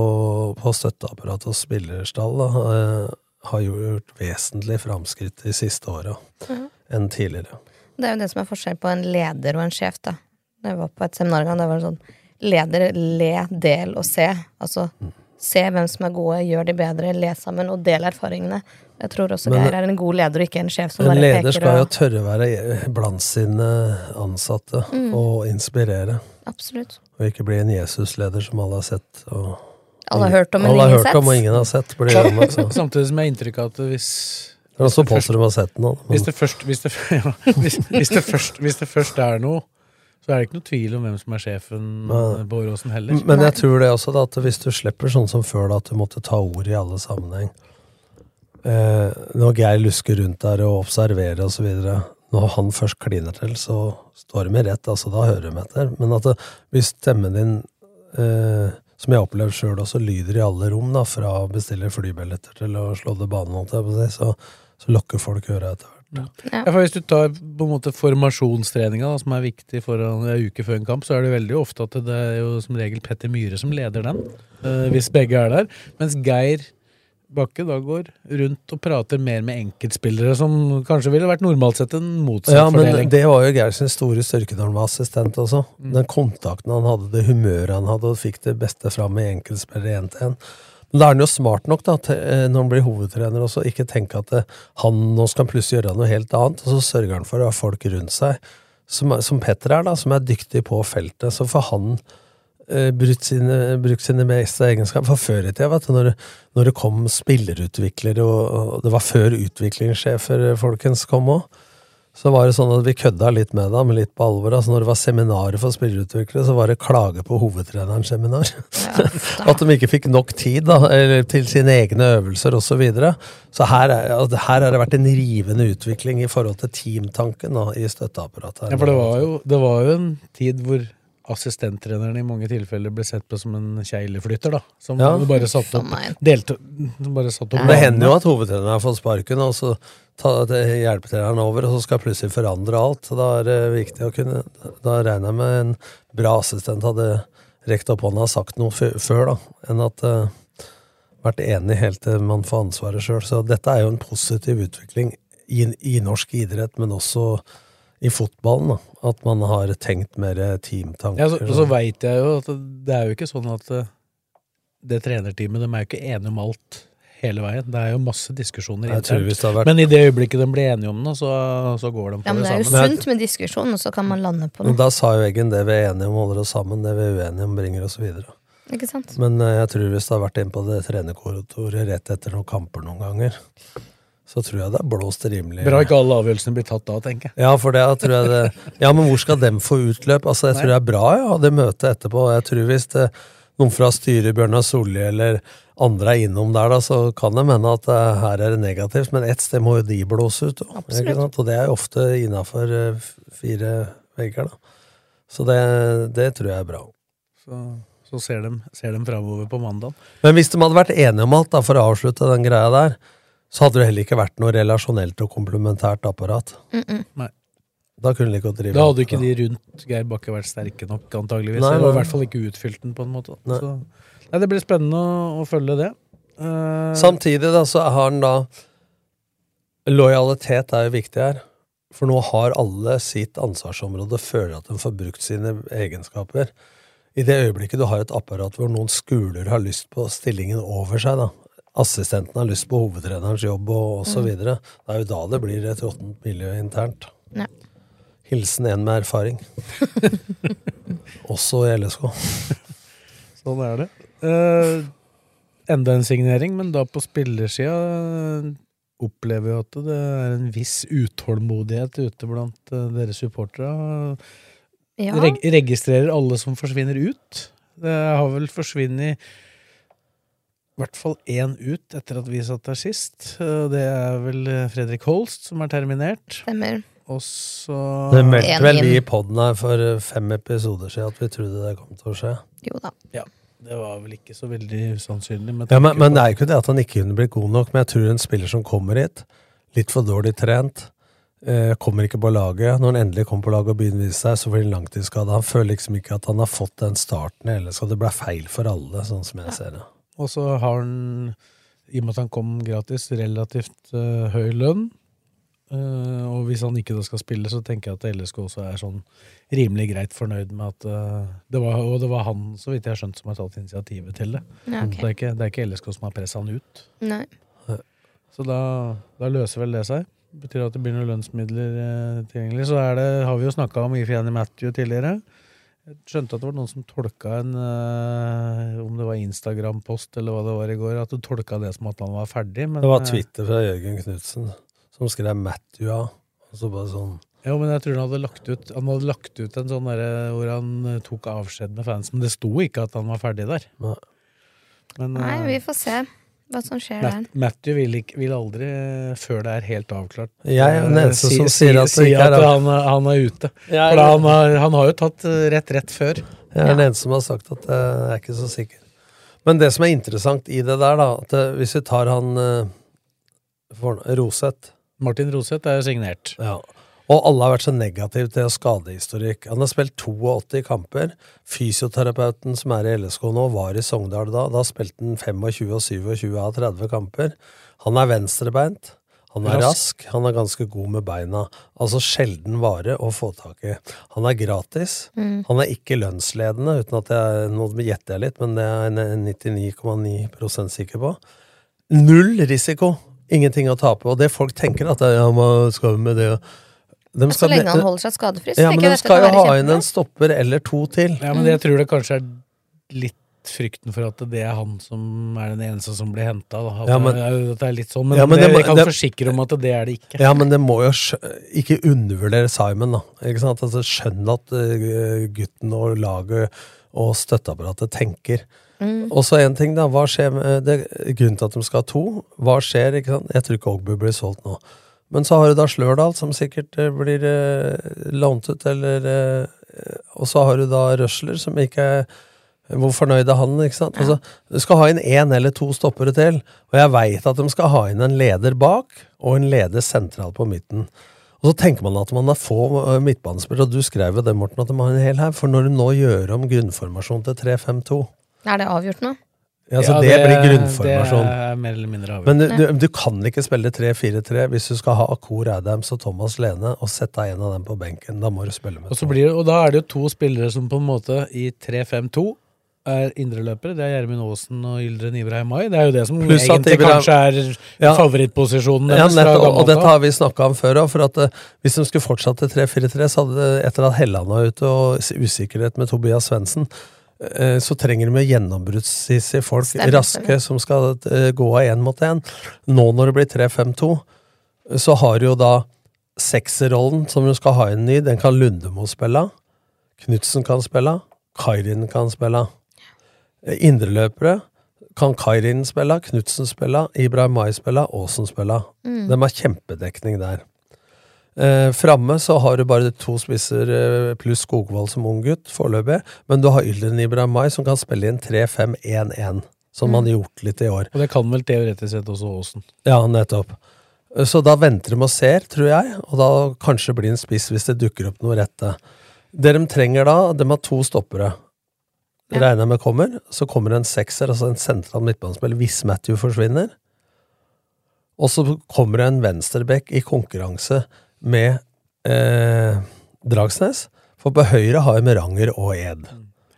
på støtteapparat og spillerstall, da, eh, har gjort vesentlig framskritt de siste åra enn tidligere. Det er jo det som er forskjell på en leder og en sjef, da. Da jeg var på et seminar en gang, det var sånn leder, le, del og se. Altså se hvem som er gode, gjør de bedre, le sammen og del erfaringene. Jeg tror også Men- Geir er en god leder og ikke en sjef som En bare leder peker skal jo tørre å være blant sine ansatte Mm. og inspirere. Absolutt. Og ikke bli en Jesus-leder som alle har sett. Og Alle har hørt om, men ingen, har hørt sett. om, og ingen har sett. Samtidig som jeg har inntrykk av at hvis Det også påstår de har sett den. men- Hvis det, først, hvis, det, ja, hvis, hvis, det først, hvis det først er noe, så er det ikke noe tvil om hvem som er sjefen men, på Åråsen heller. Men jeg tror det også, da, at hvis du slipper sånn som før, da, at du måtte ta ord i alle sammenheng eh, Når Geir lusker rundt der og observerer osv. Når han først kliner til, så står de med rett, altså da hører de etter. Men at det, hvis stemmen din, eh, som jeg har opplevd sjøl også, lyder i alle rom, da, fra å bestille flybilletter til å slå det banen, så, så lokker folk øret etter hvert. Ja, Ja, Hvis du tar på en måte formasjonstreninga, da, som er viktig for en uke før en kamp, så er det veldig ofte at det er jo som regel Petter Myhre som leder den, eh, hvis begge er der. Mens Geir Bakke da går rundt og prater mer med enkeltspillere, som kanskje ville vært normalt sett en motsatt Ja, men fordeling. det var jo Geir sin store styrke når han var assistent også. Den kontakten han hadde, det humøret han hadde, og fikk det beste fram i enkeltspillere én til én. Men da er han jo smart nok, da, til, eh, når han blir hovedtrener også, ikke tenke at det, han nå skal plutselig gjøre noe helt annet, og så sørger han for å ha folk rundt seg, som, som Petter er, da, som er dyktig på feltet. Så får han eh, brukt sine, brukt sine beste egenskaper. For før i tida, vet du, når, når det kom spillerutviklere, og, og det var før utviklingssjefer, eh, folkens, kom òg, så var det sånn at vi kødda litt med dem, litt på alvor. Altså når det var seminarer for spillerutviklere, så var det klage på hovedtrenerens seminar. at de ikke fikk nok tid da, eller til sine egne øvelser osv. Så, videre. så her, er, altså, her har det vært en rivende utvikling i forhold til teamtanken da, i støtteapparatet. Ja, for det var, jo, det var jo en tid hvor assistenttreneren i mange tilfeller ble sett på som en kjegleflytter, da. Som Ja. bare satt opp, delte, bare satt opp Det hender jo at hovedtreneren har fått sparken, og så tar hjelpetreneren over, og så skal plutselig forandre alt. Da er det viktig å kunne Da regner jeg med en bra assistent hadde rekt opp hånda og sagt noe før, da, enn at uh, vært enig helt til man får ansvaret sjøl. Så dette er jo en positiv utvikling i, i norsk idrett, men også i fotballen. da, At man har tenkt mer teamtanker. Ja, så, så veit jeg jo at det er jo ikke sånn at eh, det trenerteamet de er jo ikke enige om alt hele veien. Det er jo masse diskusjoner Jeg tror hvis det har vært- Men i det øyeblikket de blir enige om noe, så, så går de for Ja, men det det er jo sunt med diskusjon, og så kan man lande på Men da sa jo Eggen det vi er enige om holder oss sammen, det vi er uenige om bringer oss videre. Ikke sant? Men eh, jeg tror hvis det har vært inne på det trenerkontoret rett etter noen kamper noen ganger, så tror jeg det er blåst rimelig. Bra ikke alle avgjørelsene blir tatt da, tenker jeg. Ja, for det tror jeg det Ja, men hvor skal dem få utløp? Altså, jeg tror det er bra å ha det møtet etterpå. Jeg tror hvis det, noen fra styret, Bjørnar Solli eller andre er innom der, da, så kan det hende at eh, her er det negativt, men ett sted må jo de blåse ut. da? Og det er jo ofte innafor fire vegger, da. Så det, det tror jeg er bra. Så, så ser de, ser de framover på mandag. Men hvis de hadde vært enige om alt, da, for å avslutte den greia der, så hadde det heller ikke vært noe relasjonelt og komplementært apparat. Mm -mm. Nei. Da kunne de ikke drive Da hadde ikke de rundt Geir Bakke vært sterke nok, antageligvis. Nei, Eller i hvert fall ikke utfylt den, på en måte. Nei. Så, nei, det blir spennende å, å følge det. Uh... Samtidig da, så har han da Lojalitet er jo viktig her. For nå har alle sitt ansvarsområde føler at de får brukt sine egenskaper. I det øyeblikket du har et apparat hvor noen skoler har lyst på stillingen over seg, da. Assistenten har lyst på hovedtrenerens jobb og, osv. så Mm. videre. Det er jo da det blir et råttent miljø internt. Ja. Hilsen en med erfaring. Også i LSK. Sånn er det. Uh, enda en signering, men da på spillersida eh, opplever vi at det er en viss utålmodighet ute blant eh, deres supportere. Ja. Reg registrerer alle som forsvinner ut. Det har vel forsvunnet i hvert fall én ut etter at vi satt der sist. Eh, Det er vel eh, Fredrik Holst som er terminert. Stemmer. Og så Det meldte vel vi i poden her for eh, fem episoder siden at vi trodde det kom til å skje. Jo da. Ja, det var vel ikke så veldig usannsynlig. Ja, men, men det er jo ikke det at han ikke kunne blitt god nok, men jeg tror en spiller som kommer hit, litt for dårlig trent, eh, kommer ikke på laget. Når han endelig kommer på laget og begynner å vise seg, så blir han langtidsskada. Han føler liksom ikke at han har fått den starten, eller så det ble feil for alle, sånn som jeg ser det. Og så har han, i og med at han kom gratis, relativt uh, høy lønn. Uh, og hvis han ikke da skal spille, så tenker jeg at LSK også er sånn rimelig greit fornøyd med at uh, det var, Og det var han, så vidt jeg har skjønt, som har tatt initiativet til det. Ja, okay. det, er ikke, det er ikke LSK som har pressa han ut. Nei. Så da, da løser vel det seg. Betyr at det blir noen lønnsmidler tilgjengelig. Så er det, har vi jo snakka om Ifeani Matthew tidligere. Jeg skjønte at det var noen som tolka en eh, Om det var Instagram-post eller hva det var i går, at du tolka det som at han var ferdig. Men, Det var eh, Twitter fra Jørgen Knutsen som skrev Matthew av. Og så bare sånn Jo, men jeg tror han hadde lagt ut Han hadde lagt ut en sånn derre hvor han eh, tok avskjed med fans, men det sto ikke at han var ferdig der. Nei. Men Nei, eh, vi får se hva som skjer der. Matthew vil, ikke, vil aldri, eh, før det er helt avklart Jeg er den eh, eneste si- som sier at si at han, han er ute. Jeg er- For da han, har, han har jo tatt eh, rett rett før. Jeg er den eneste som har sagt at eh, jeg er ikke så sikker. Men det som er interessant i det der, da, at eh, hvis vi tar han eh, Roseth Martin Roseth er jo signert. Ja. Og alle har vært så negative til skadehistorikk. Han har spilt 82 kamper. Fysioterapeuten som er i LSK nå, var i Sogndal da. Da spilte han 25 og 27 av 30 kamper. Han er venstrebeint. Han er Rask. Han er ganske god med beina. Altså sjelden vare å få tak i. Han er gratis. Han er ikke lønnsledende, uten at jeg nå gjetter jeg litt, men det er jeg 99,9 sikker på. Null risiko! Ingenting å tape. Og det folk tenker, at ja, hva skal med det? De Så lenge han holder seg skadefri, så ja, men de jeg skal jo ha inn en stopper eller to til. Ja, men jeg tror det kanskje er litt frykten for at det er han som er den eneste som blir henta. Ja, men- det er- litt sånn, men, Ja, men det, det jeg kan det- forsikre om at det er det ikke. Ja, men det må jo ikke undervurdere Simon, da. Ikke sant? Altså, skjønn at eh, gutten og laget og støtteapparatet tenker. Og så en ting, da. Hva skjer med det, Grunnen til at de skal ha to, hva skjer? ikke sant? Jeg tror ikke Ogbu blir solgt nå. Men så har du da Slørdal, som sikkert eh, blir eh, lånt ut, eller eh, Og så har du da Røsler, som ikke er hvor fornøyd er han? ikke sant? Altså, du skal ha inn én eller to stoppere til, og jeg veit at de skal ha inn en leder bak og en leder sentralt på midten. Og så tenker man at man har få midtbanespillere, og du skrev jo det, Morten, at de har en hel her, for når du nå gjør om grunnformasjon til 3-5-2 Er det avgjort nå? Ja, så Ja, det, blir grunnformasjon. Det er mer eller mindre avgjort. Men du, du, du kan ikke spille 3-4-3 hvis du skal ha Akor Adams og Thomas Lene og sette en av dem på benken. Da må du spille med Og, så to. blir det, og da er det jo to spillere som på en måte i 3-5-2 er indreløpere. Det er Gjermund Aasen og Yldren Ibrahim Ay. Det er jo det som Plus egentlig Ibrahim- kanskje er Ja. favorittposisjonen Ja, deres. fra nettopp, og dette har vi snakka om før òg, for at uh, hvis de skulle fortsatt til 3-4-3, så hadde det, etter at Helland var ute og usikkerhet med Tobias Svendsen, så trenger de gjennombruddshissige folk, Stemmer, raske, som skal eh, gå av én mot én. Nå når det blir 3-5-2, så har du jo da sekserrollen som du skal ha inn i, den kan Lundemo spille. Knutsen kan spille. Kairin kan spille. Eh, Indreløpere kan Kairin spille, Knutsen spille, Ibrahim Mai spille, Aasen spille. Mm. De har kjempedekning der. Eh, Framme så har du bare to spisser eh, pluss Skogvold som ung gutt foreløpig, men du har Ylden Ibrahim Mai som kan spille inn 3-5-1-1, som man har gjort litt i år. Og det kan vel teoretisk sett også Aasen. Ja, nettopp. Eh, Så da venter de og ser, tror jeg, og da kanskje blir det en spiss hvis det dukker opp noe rette. Det de trenger da, de har to stoppere. Ja. Regner jeg med kommer. Så kommer en sekser, altså en sentral midtbanespiller, hvis Matthew forsvinner. Og så kommer det en venstreback i konkurranse med eh, Dragsnes. For på høyre har vi Meranger og Ed.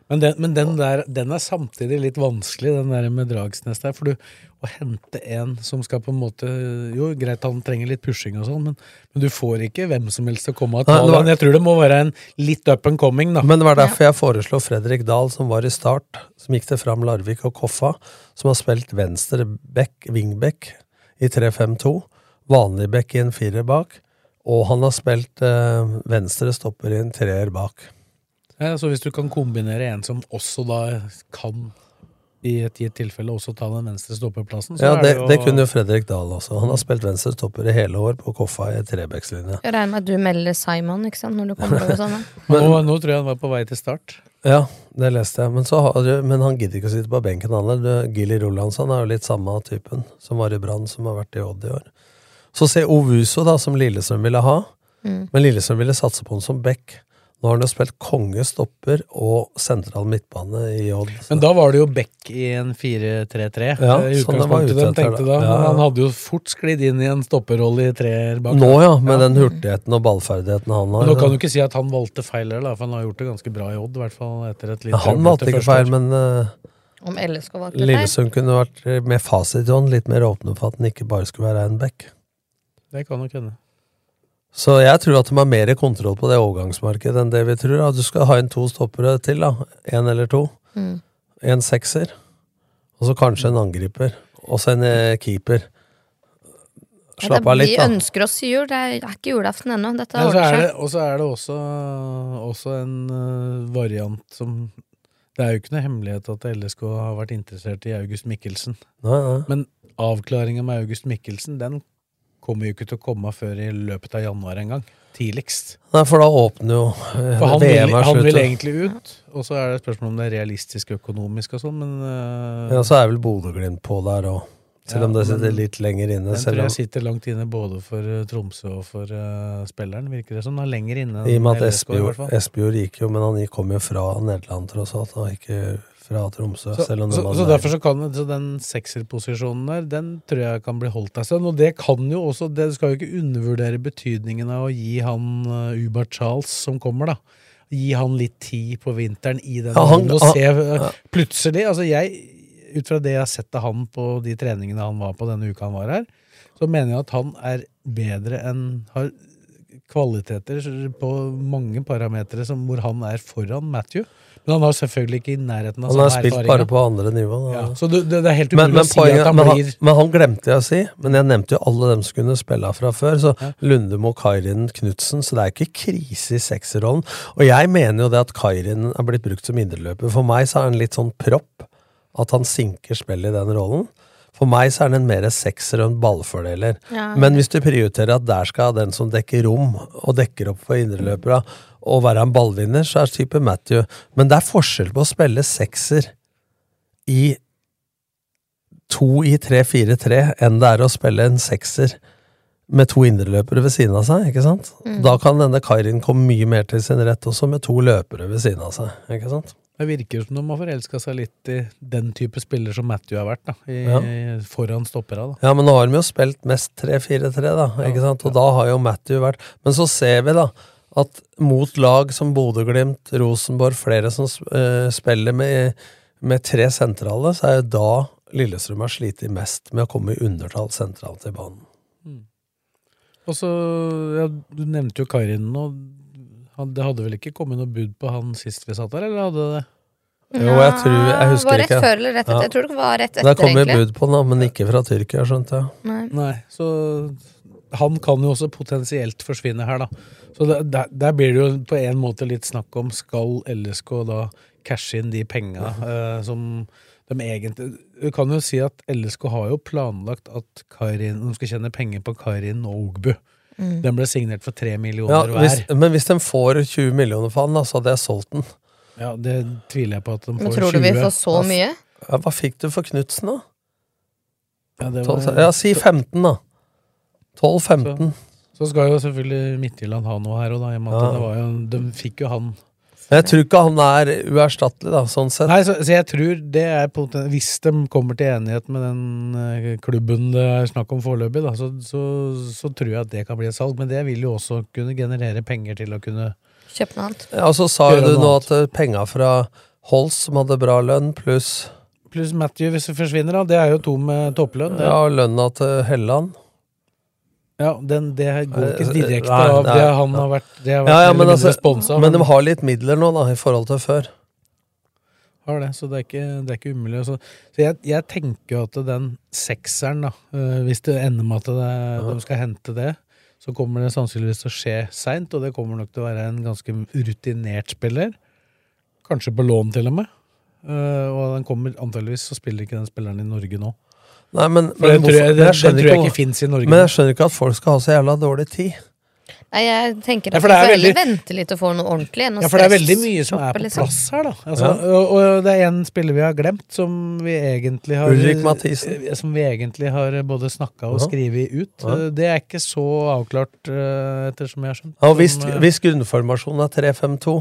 Men, den, men den, der, den er samtidig litt vanskelig, den der med Dragsnes der. For du, å hente en som skal på en måte Jo, greit han trenger litt pushing og sånn, men, men du får ikke hvem som helst til å komme og ta Nei, det var- den. Jeg tror det må være en litt up and coming, da. Men det var derfor jeg foreslo Fredrik Dahl, som var i start, som gikk til Fram Larvik og Koffa, som har spilt venstre back, wingback, i 3-5-2, vanlig back i en firer bak, og han har spilt eh, venstre stopper i en treer bak. Ja, så hvis du kan kombinere en som også da kan i et gitt tilfelle også ta den venstre stopperplassen. så Ja, er det, det jo det kunne jo Fredrik Dahl også. Han har spilt venstre stopper i hele år på Koffa i trebekslinje. Jeg regner med at du melder Simon ikke sant, når du kommer over sånn. da. nå, nå tror jeg han var på vei til start. Ja, det leste jeg. Men, så har, du- men han gidder ikke å sitte på benken, han heller. Gilly Rolandsson er jo litt samme typen, som var i Brann, som har vært i Odd i år. Så se Ovuso, da, som Lillestrøm ville ha. Mm. Men Lillestrøm ville satse på han som back. Nå har han jo spilt konge stopper og sentral midtbane i Odd. Men da var det jo Beck i en 4-3-3. Ja, i sånn det var ute etter da. Ja, han hadde jo fort sklidd inn i en stopperrolle i treer bak. Nå, ja, med den hurtigheten og ballferdigheten han Men har. nå kan du ikke si at han valgte feil heller, da, for han har gjort det ganske bra i Odd. I hvert fall etter et litt Ja, han valgte ikke feil, men uh, Om LSK valgte feil. Lillesund kunne vært eh, med fasit i hånd litt mer åpne for at den ikke bare skulle være en back. Det kan nok hende. Så jeg tror at de har mer kontroll på det overgangsmarkedet enn det vi tror. da. Du skal ha inn to stoppere til, da. Én eller to. Mm. En sekser. Og så kanskje en angriper. Og så en eh, keeper. Ja, Slapp det- av litt, Vi ønsker oss jul. Det er, det er ikke julaften ennå. Dette ordner er det, seg. og så er det også, også en øh, variant som Det er jo ikke noe hemmelighet at LSK har vært interessert i August Mikkelsen. Nei, nei. Men avklaringa med August Mikkelsen, den kommer jo ikke til å komme før i løpet av januar en gang. Tidligst. Nei, for da åpner jo eh, For han vil, VM er han vil egentlig ut, og så er det et spørsmål om det er realistisk økonomisk og sånn, men uh, Ja, så er vel Bodø-Glimt på der òg. Selv om Ja, det sitter litt lenger inne. den tror jeg sitter langt inne både for øh, Tromsø og for uh, spilleren, virker det som. Er lenger inne I og med at Espejord gikk jo, men han kom jo fra Nederland tross alt, han ikke fra Tromsø. Så, så, så derfor så kan så den sekserposisjonen der, den tror jeg kan bli holdt av seg. Og det kan jo også, det skal jo ikke undervurdere betydningen av å gi han uh, Uber Charles som kommer, da. Gi han litt tid på vinteren i den Ja, han- og se uh, plutselig Altså jeg, ut fra det jeg har sett av han på de treningene han var på denne uka han var her, så mener jeg at han er bedre enn Har kvaliteter på mange parametere som- hvor han er foran Matthew. Men han har selvfølgelig ikke i nærheten av Han har spilt bare på andre nivå. da. Ja, så det, det, er helt umulig Men, men, å si poenget, at han men, blir men han glemte jeg å si, men jeg nevnte jo alle dem som kunne spille fra før. Så Lundemo, Kairin, Knutsen. Så det er ikke krise i sekserrollen. Og jeg mener jo det at Kairin er blitt brukt som indreløper. For meg så er han litt sånn propp. At han sinker spillet i den rollen. For meg så er den en mer sekser og en ballfordeler. Ja. Men hvis du prioriterer at der skal den som dekker rom, og dekker opp for indreløpere, og være en ballvinner, så er type Matthew. Men det er forskjell på å spille sekser i to i 3-4-3 enn det er å spille en sekser med to indreløpere ved siden av seg, ikke sant? Mm. Da kan denne Kairin komme mye mer til sin rett også, med to løpere ved siden av seg, ikke sant? Det virker som de har forelska seg litt i den type spiller som Matthew har vært, da. I, Ja. Foran stoppera, da. Ja, men nå har de jo spilt mest 3-4-3, da, ikke sant? Og da har jo Matthew vært Men så ser vi, da, at mot lag som Bodø-Glimt, Rosenborg, flere som eh, spiller med, med tre sentrale, så er jo da Lillestrøm har slitt mest med å komme i undertall sentralt i banen. Og så, ja, Du nevnte jo Karin nå. Det hadde vel ikke kommet noe bud på han sist vi satt der, eller hadde det? Jo, jeg tror Jeg husker var rett ikke. før eller rett etter. Ja. Jeg tror det var rett etter, egentlig. Det kom jo bud på den, men ikke fra Tyrkia, skjønte jeg. Nei. Nei, så han kan jo også potensielt forsvinne her, da. Så det, der, der blir det jo på en måte litt snakk om skal LSK da cashe inn de penga eh, som de egentlig Du kan jo si at LSK har jo planlagt at Karin, de skal tjene penger på Karin og Ogbu. Mm. Den ble signert for tre Ja, millioner hvis, hver. men hvis de får 20 millioner for han, da, så hadde jeg solgt den. Ja, Det tviler jeg på at de får. Men tror du vi 20. får så mye? Ja, hva fikk du for Knutsen, da? Ja, det var, Ja, si 15, da. 12-15. så skal jo selvfølgelig Midtjylland ha noe her òg, da. Og Ja. det var jo, de fikk jo han Jeg tror ikke han er uerstattelig, da, sånn sett. Nei, så, så jeg tror det er poten- Hvis de kommer til enighet med den eh, klubben det er snakk om foreløpig, da, så, så, så tror jeg at det kan bli et salg. Men det vil jo også kunne generere penger til å kunne Kjøpe noe annet. Ja, og så sa jo du nå at penga fra Holst, som hadde bra lønn, pluss Pluss Matthew, hvis det forsvinner, da. Det er jo to med topplønn. Ja, ja, lønna til Helland. Ja, den, det går ikke direkte nei, av det nei. han har vært, det har vært Ja, ja, men, altså, sponsa. men de har litt midler nå, da, i forhold til før. har det, så det er ikke, det er ikke umulig. Så, så jeg, jeg tenker jo at den sekseren, da, øh, hvis det ender med at det, de skal hente det, så kommer det sannsynligvis til å skje seint, og det kommer nok til å være en ganske rutinert spiller. Kanskje på lån, til og med. Øh, og den kommer antageligvis så spiller ikke den spilleren i Norge nå. Nei, men, For men det tror jeg, det, jeg det tror jeg ikke fins i Norge. Men jeg skjønner ikke at folk skal ha så jævla dårlig tid. Nei, jeg tenker at ja, vi det er får heller veldig- vente litt og få noe ordentlig Noe Ja, for det er veldig mye som er på liksom. plass her, da. Altså, og, og det er en spiller vi har glemt, som vi egentlig har Ulrik Mathisen. eh, Som vi egentlig har både snakka og Ja. skrevet ut. Ja. Det er ikke så avklart, eh, ettersom jeg har skjønt. Ja, og hvis, Som, eh, hvis grunnformasjonen er 3-5-2,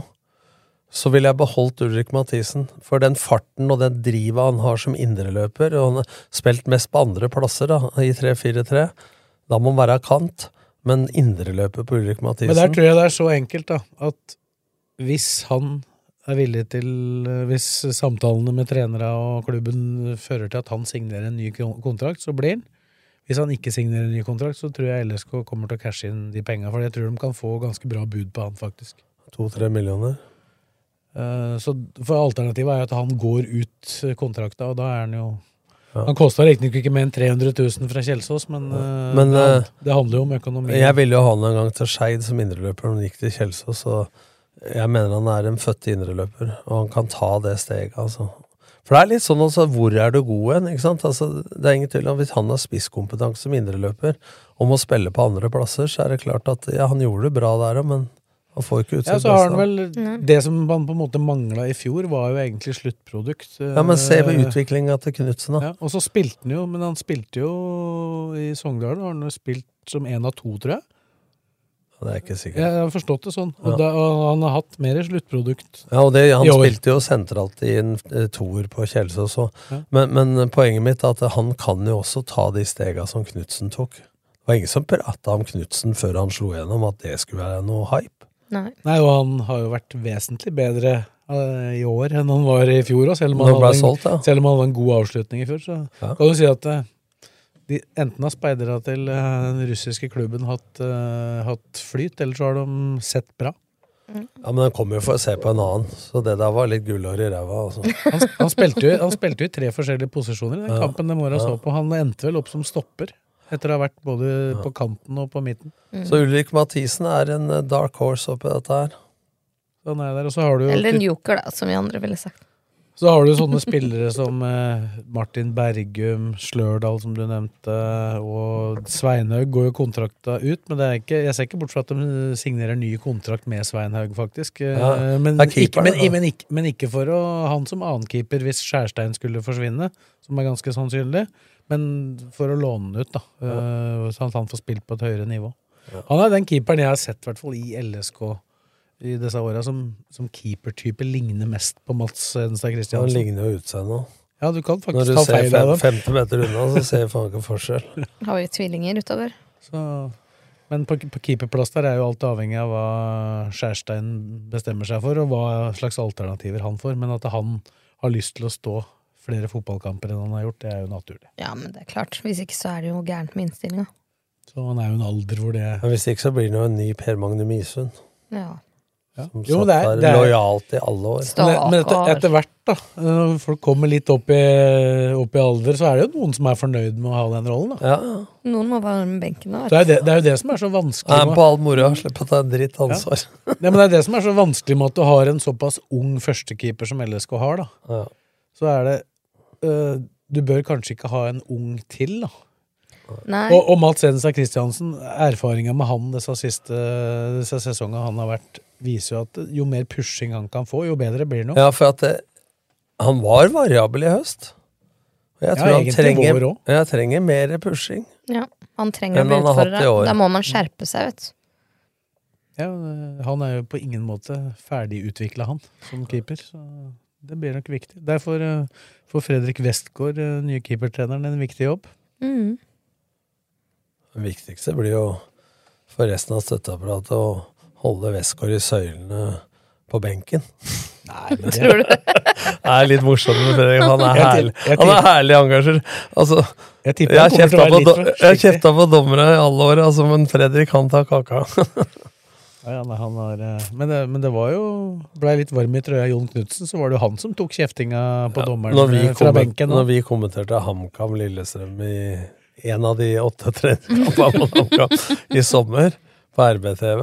så ville jeg beholdt Ulrik Mathisen. For den farten og den drivet han har som indreløper, og han har spilt mest på andre plasser da, i 3-4-3, da må han være kant. Men indreløper på Ulrik Mathisen Men der tror jeg det er så enkelt, da, at hvis han er villig til Hvis samtalene med trenere og klubben fører til at han signerer en ny kontrakt, så blir han. Hvis han ikke signerer en ny kontrakt, så tror jeg LSK kommer til å cashe inn de penga. For jeg tror de kan få ganske bra bud på han, faktisk. To-tre millioner. Eh, Så for Alternativet er jo at han går ut kontrakta, og da er han jo Ja. Han kosta riktignok ikke mer enn 300 000 fra Kjelsås, men, ja. Men, det, eh, det handler jo om økonomi. Jeg ville jo ha han en gang til Skeid som indreløper når han gikk til Kjelsås, og jeg mener han er en født indreløper, og han kan ta det steget, altså. For det er litt sånn altså, hvor er du god hen, ikke sant? Altså, det er ingen tvil om hvis han har spisskompetanse som indreløper, om å spille på andre plasser, så er det klart at ja, han gjorde det bra der òg, men han får ikke Ja, så har han vel Det som man på en måte mangla i fjor, var jo egentlig sluttprodukt. Ja, men se på Eh, utviklinga til Knutsen, da. Ja, og så spilte han jo, men han spilte jo i Sogndalen. Har han jo spilt som én av to, tror jeg. Det er ikke sikkert. Jeg har forstått det sånn. Og, Ja. da, og han har hatt mer sluttprodukt. Ja, og det, han spilte jo sentralt i en eh, toer på Kjelsås òg. Ja. Men, men poenget mitt er at han kan jo også ta de stega som Knutsen tok. Det var ingen som prata om Knutsen før han slo gjennom at det skulle være noe hype. Nei. Nei, og han har jo vært vesentlig bedre eh, i år enn han var i fjor òg, selv, om han en- solgt, ja. selv om han hadde en god avslutning i fjor. Så Ja. kan du si at eh, de, enten har speidere til eh, den russiske klubben hatt, hatt flyt, eller så har de sett bra. Ja, Men han kommer jo for å se på en annen, så det der var litt gullhår i ræva. Altså. Han, han, spilte jo, han spilte jo i tre forskjellige posisjoner i den Ja. kampen de Mora Ja. så på. Han endte vel opp som stopper, etter å ha vært både på kanten og på midten. Så Ulrik Mathisen er en eh, dark horse oppi dette her. Så han er der, og så har du jo Eller en joker, da, som vi andre ville sagt. Så har du sånne spillere som eh, Martin Bergum, Slørdal, som du nevnte, og Sveinhaug går jo kontrakta ut. Men det er ikke, jeg ser ikke bort fra at de signerer ny kontrakt med Sveinhaug, faktisk. Eh, Ja, men, det er ikke, men, men, ikke, men ikke for å han som annenkeeper hvis Skjærstein skulle forsvinne, som er ganske sannsynlig. Men for å låne den ut, da. ja. sånn at han får spilt på et høyere nivå. Han er den keeperen jeg har sett, i hvert fall i LSK i disse åra, som, som keepertype ligner mest på Mats Hedenstad Han ligner jo utseendet. Ja, du kan faktisk ta feil Når av dem. 50 meter unna, så ser jeg faen ikke forskjell. Har vi tvillinger utover? Så, men på, på keeperplass der er jo alt avhengig av hva Skjærstein bestemmer seg for, og hva slags alternativer han får. Men at han har lyst til å stå flere fotballkamper enn han har gjort, det er jo naturlig. Ja, men det er klart. Hvis ikke så er det jo gærent med innstillinga. Så han er jo en alder hvor det Men hvis ikke så blir det jo en ny Per Magne Misund. Ja. Som Jo, satt det er- der er- lojalt i alle år. Men, men etter, etter hvert, da, når folk kommer litt opp i, opp i alder, så er det jo noen som er fornøyd med å ha den rollen. Da. Ja, Noen må være med benken da. Det, er det, det er jo det som er så vanskelig. Med- på all moro. slipp å ta en dritt ansvar. Nei, men det er det som er så vanskelig med at du har en såpass ung førstekeeper som LSK har. da. Ja. Så er det øh, Du bør kanskje ikke ha en ung til, da. Nei. Og, og Mats Hedenstad Christiansen, erfaringa med han disse siste disse sesongene han har vært, viser jo at jo mer pushing han kan få, jo bedre blir det nok. Ja, for at det, han var variabel i høst. Og jeg Ja, tror han trenger, jeg trenger mer pushing. Ja, han trenger å bli utfordra. Da må man skjerpe seg, vet du. Ja, øh, han er jo på ingen måte ferdigutvikla, han, som keeper. Så det blir nok viktig. Derfor øh, får Fredrik Westgård, nye keepertreneren, en viktig jobb. Mm. Det viktigste blir jo for resten av støtteapparatet å holde Westgård i søylene på benken. Nei, men Tror du? Det er litt morsomt med Fredrik. Han er herlig, han er herlig engasjert. Altså, Jeg har kjefta på, do- på dommere i alle år, altså, men Fredrik han tar kaka. Ja, ja, nei, han har, eh, men, det, men det var jo Blei litt varm i trøya Jon Knutsen, så var det jo han som tok kjeftinga på dommeren vi eh, fra benken. når vi kommenterte HamKam Lillestrøm i en av de åtte treningskampene i sommer på RBTV,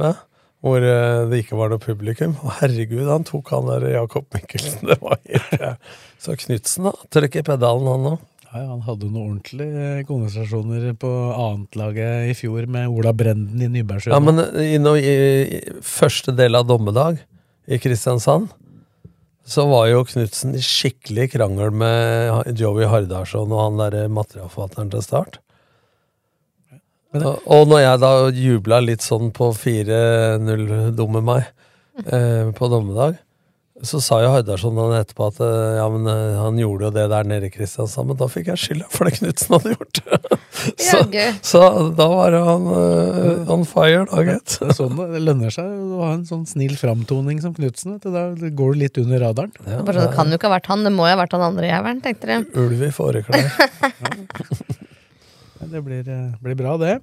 hvor eh, det ikke var noe publikum. Og herregud, han tok han der Jakob Mikkelsen. Det var helt ja. Så Knutsen, da. Trykk i pedalen, han òg. Ja, Han hadde noen ordentlige konversasjoner på annetlaget i fjor med Ola Brenden i Nybergsjøen. Ja, men i, no, i, i første del av dommedag i Kristiansand, så var jo Knutsen i skikkelig krangel med Joey Hardarson og han derre materialforfatteren til Start. Men- Og, og når jeg da jubla litt sånn på 4-0, dumme meg, eh, på dommedag, så sa jo Hardarson sånn etterpå at eh, ja, men eh, han gjorde jo det der nede i Kristiansand, men da fikk jeg skylda for det Knutsen hadde gjort. så, så da var han uh, on fire, da, gitt. Sånn det, lønner seg å ha en sånn snill framtoning som Knutsen. Da går du litt under radaren. Ja, Bare, sånn, det kan jo ikke ha vært han, det må jo ha vært han andre jævelen, tenkte dere. Ulv i fåreklær. Det blir, eh, blir bra, det.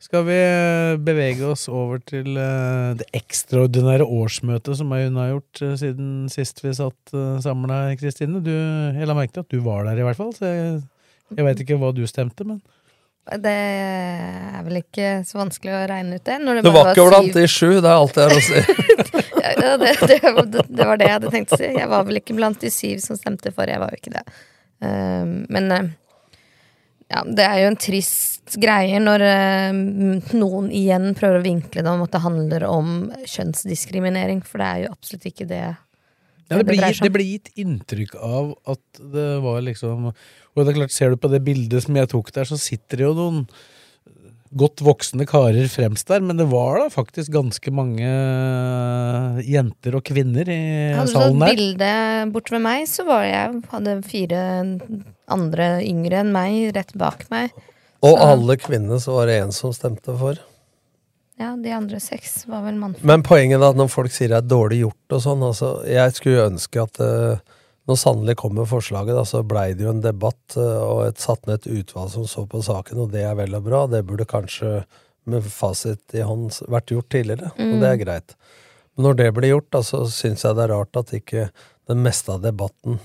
Skal vi eh, bevege oss over til eh, det ekstraordinære årsmøtet som hun har gjort siden sist vi satt samla, Kristine? Du, jeg la merke til at du var der, i hvert fall. Så jeg, jeg veit ikke hva du stemte, men Det er vel ikke så vanskelig å regne ut det. Når det Du var ikke blant de sju, det er alt jeg har å si. Ja, det, det, det, det var det jeg hadde tenkt å si. Jeg var vel ikke blant de syv som stemte for. Jeg var jo ikke det. Um, men ja, det er jo en trist greie når eh, noen igjen prøver å vinkle det om at det handler om kjønnsdiskriminering, for det er jo absolutt ikke det. Ja, det, blir, det blir gitt inntrykk av at det var liksom Og det er klart, ser du på det bildet som jeg tok der, så sitter det jo noen godt voksne karer fremst der, men det var da faktisk ganske mange jenter og kvinner i Hadde du tatt salen der. bilde bort ved meg, så var jeg hadde fire andre yngre enn meg rett bak meg. Og Så- alle kvinnene så var det én som stemte for. Ja, de andre seks var vel mannfolk. Men poenget er at når folk sier det er dårlig gjort og sånn, altså Jeg skulle ønske at eh, når sannelig kom med forslaget, da, så blei det jo en debatt eh, og et satt ned et utvalg som så på saken, og det er vel og bra. Det burde kanskje med fasit i hånd vært gjort tidligere, og det er greit. Men når det blir gjort, da, så syns jeg det er rart at ikke det meste av debatten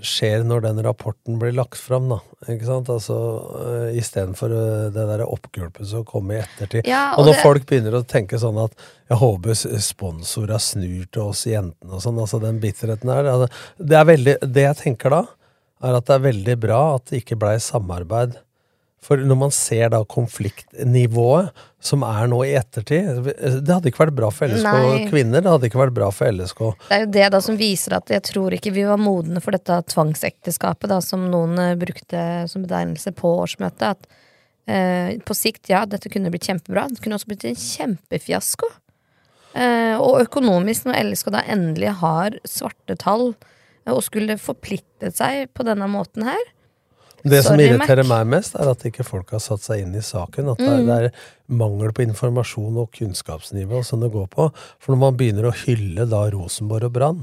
skjer når den rapporten blir lagt fram, da. Ikke sant? Altså uh, istedenfor uh, det derre oppgulpet som kommer i ettertid. Ja, og og når det- folk begynner å tenke sånn at jeg håper s- sponsora snur til oss jentene og sånn, altså den bitterheten der. altså, det, er veldig, det jeg tenker da, er at det er veldig bra at det ikke blei samarbeid. For når man ser da konfliktnivået som er nå i ettertid Det hadde ikke vært bra for LSK Nei. kvinner, det hadde ikke vært bra for LSK. Det er jo det da som viser at jeg tror ikke vi var modne for dette tvangsekteskapet, da, som noen eh, brukte som betegnelse på årsmøtet. At eh, på sikt, ja, dette kunne blitt kjempebra. Det kunne også blitt en kjempefiasko. Eh, og økonomisk, når LSK da endelig har svarte tall, eh, og skulle forpliktet seg på denne måten her Det som irriterer Mac. meg mest, er at ikke folk har satt seg inn i saken. At det, er, Mm. det er mangel på informasjon og kunnskapsnivå som det går på. For når man begynner å hylle da Rosenborg og Brann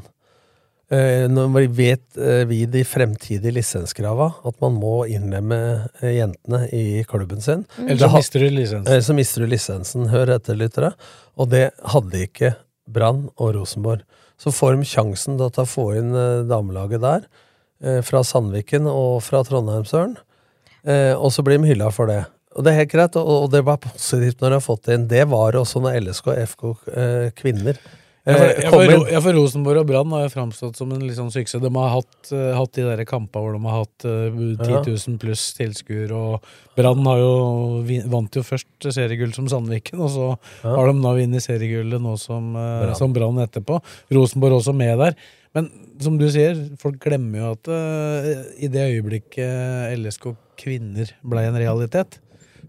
eh, Når vi vet eh, vi de fremtidige lisenskrava at man må innlemme eh, jentene i klubben sin mm. Eller så mister du lisensen. Eh, Så mister du lisensen, hør etter, lyttere. Og det hadde ikke Brann og Rosenborg. Så får de sjansen til å få inn damelaget der, fra Sandviken og fra Trondheimsøren. Eh, og så blir de hylla for det. Og det er helt greit, og, det var positivt når de har fått det inn. Det var også når LSK og FK eh, kvinner Ja, eh, for, kom for, Rosenborg og Brann har jo framstått som en litt sånn suksess. De har hatt, eh, hatt de der kampene hvor de har hatt uh, 10 000 pluss tilskuere, og Brann har jo vant jo først seriegull som Sandviken, og så Ja. har de da vunnet seriegullet nå som, uh, som Brann etterpå. Rosenborg også med der. Men som du sier, folk glemmer jo at uh, i det øyeblikket LSK kvinner ble en realitet,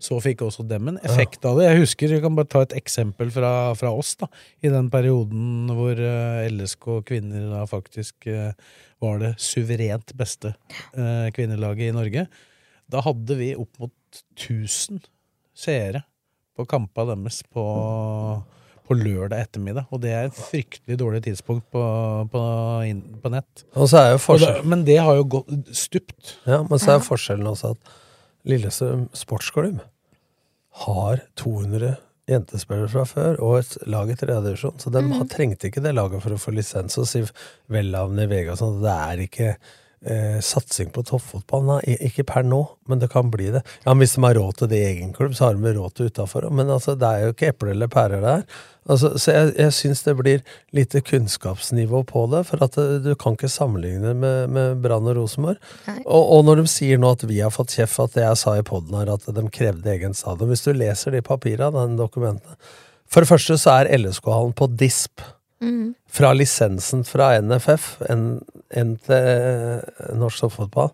så fikk også dem en effekt av det. Jeg husker, jeg kan bare ta et eksempel fra, fra oss, da. I den perioden hvor uh, LSK kvinner da faktisk uh, var det suverent beste eh, kvinnelaget i Norge. Da hadde vi opp mot 1000 seere på kampene deres på, på lørdag ettermiddag. Og det er et fryktelig dårlig tidspunkt på, på, inn, på nett. Og så er jo forskjell, da, men det har jo gått stupt. ja, men så er forskjellen også at Lillestrøm sportsklubb har 200 jentespillere fra før og et lag i tredje divisjon. Så de har, trengte ikke det laget for å få lisens og si velnavn i VG og sånn. Det er ikke eh, satsing på toppfotball. Nei, ikke per nå, men det kan bli det. Ja, men Hvis de har råd til det i egen klubb, så har de råd til utafor. Men altså, det er jo ikke eple eller pærer der. Altså, så jeg, jeg syns det blir lite kunnskapsnivå på det, for at eh, du kan ikke sammenligne med, med Brann og Rosenborg. Og, og når de sier nå at vi har fått kjeft at det jeg sa i poden her, at de krevde egen stadion Hvis du leser de papirene, den dokumentene For det første så er LSK-hallen på DISP. Mm. Fra lisensen fra NFF, en, en til eh, norsk toppfotball,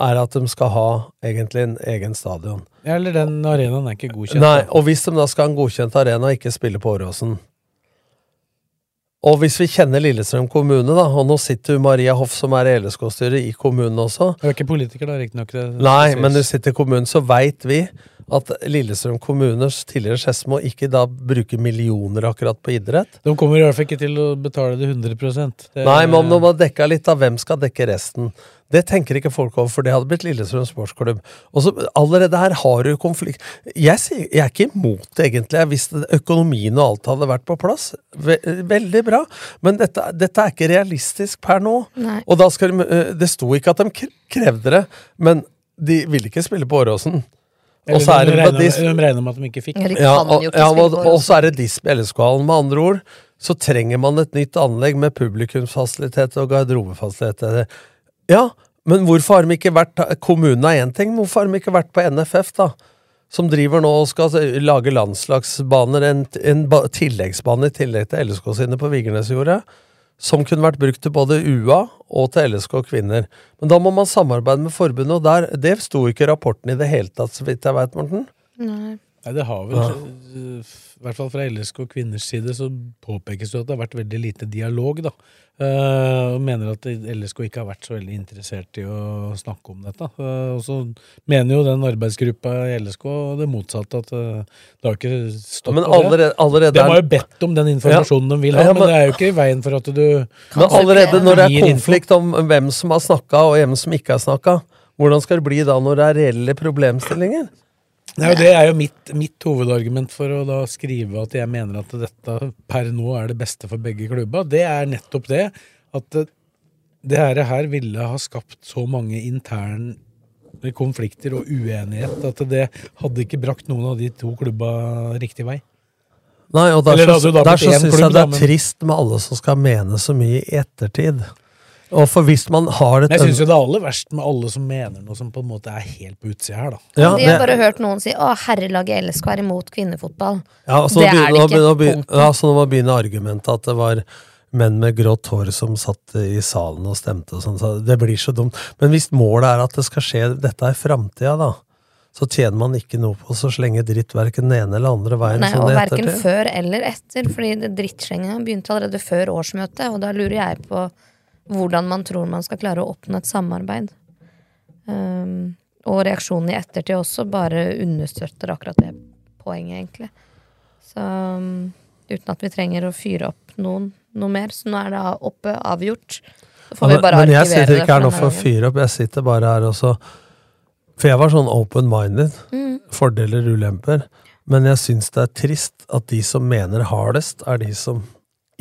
er at de skal ha egentlig en egen stadion. Ja, eller den arenaen er ikke godkjent. Nei, og hvis de da skal ha en godkjent arena ikke spille på Åråsen Og hvis vi kjenner Lillestrøm kommune, da, og nå sitter Maria Hoff, som er LSK-styret, i kommunen også Du er ikke politiker, da, riktignok. Nei, men du sitter i kommunen, så veit vi at Lillestrøm kommuners tidligere Skedsmo ikke da bruker millioner akkurat på idrett. De kommer i hvert fall ikke til å betale det 100 det, Nei, men om de har dekka litt av hvem skal dekke resten? Det tenker ikke folk over, for det hadde blitt Lillestrøm sportsklubb. Og så Allerede her har du konflikt. Jeg, sier, jeg er ikke imot det, egentlig, hvis økonomien og alt hadde vært på plass. Ve veldig bra. Men dette, dette er ikke realistisk per nå. Nei. Og da skal de, eh, Det sto ikke at de krevde det, men de ville ikke spille på Åråsen. Og så er det på regner, de regner med at de ikke fikk. Ja, de ja, og, ja, og, og så er det DISP LSK-hallen. Med andre ord så trenger man et nytt anlegg med publikumsfasiliteter og garderobefasiliteter. Ja, men hvorfor har de ikke vært Kommunen er én ting, men hvorfor har de ikke vært på NFF, da? Som driver nå og skal lage landslagsbaner, en, en ba, tilleggsbane i tillegg til LSK sine på Vigernesjordet. Som kunne vært brukt til både UA og til LSK kvinner. Men da må man samarbeide med forbundet, og der, det sto ikke i rapporten i det hele tatt, så vidt jeg veit, Morten. Nei. Nei, det har vel, ja. i hvert fall fra LSK kvinners side, så påpekes det at det har vært veldig lite dialog, da. Eh, og mener at LSK ikke har vært så veldig interessert i å snakke om dette. Eh, og så mener jo den arbeidsgruppa i LSK det motsatte, at eh, det har ikke stått Men det. allerede, allerede De har jo bedt om den informasjonen de vil ha, Ja, men, men- det er jo ikke i veien for at du Men allerede når det er konflikt om hvem som har snakka og hvem som ikke har snakka, hvordan skal det bli da når det er reelle problemstillinger? Nei, Det er jo mitt, mitt hovedargument for å da skrive at jeg mener at dette per nå er det beste for begge klubber. Det er nettopp det at det, her, her ville ha skapt så mange interne konflikter og uenighet at det hadde ikke brakt noen av de to klubba riktig vei. Nei, og Eller Derfor hadde da der så én syns jeg det er trist med alle som skal mene så mye i ettertid. Og for hvis man har et Men jeg syns jo det er aller verst med alle som mener noe som på en måte er helt på utsida her, da. Ja, De har det- bare hørt noen si 'Å, herrelaget LSK er imot kvinnefotball'. Ja, så det er det ikke. begynner, ja, så nå må begynne argumentet at det var menn med grått hår som satt i salen og stemte og sånn. Så det blir så dumt. Men hvis målet er at det skal skje dette er framtida, da, så tjener man ikke noe på å slenge dritt verken den ene eller andre veien. Nei, sånn og i verken før eller etter, fordi det drittslenginga begynte allerede før årsmøtet, og da lurer jeg på hvordan man tror man skal klare å oppnå et samarbeid. Um, og reaksjonen i ettertid også bare understøtter akkurat det poenget, egentlig. Så um, uten at vi trenger å fyre opp noen noe mer, så nå er det oppe, avgjort. Så får Ja, vi bare men jeg sitter ikke her nå for å fyre opp, jeg sitter bare her også. For jeg var sånn open-minded. Mm. Fordeler, ulemper. Men jeg syns det er trist at de som mener hardest, er de som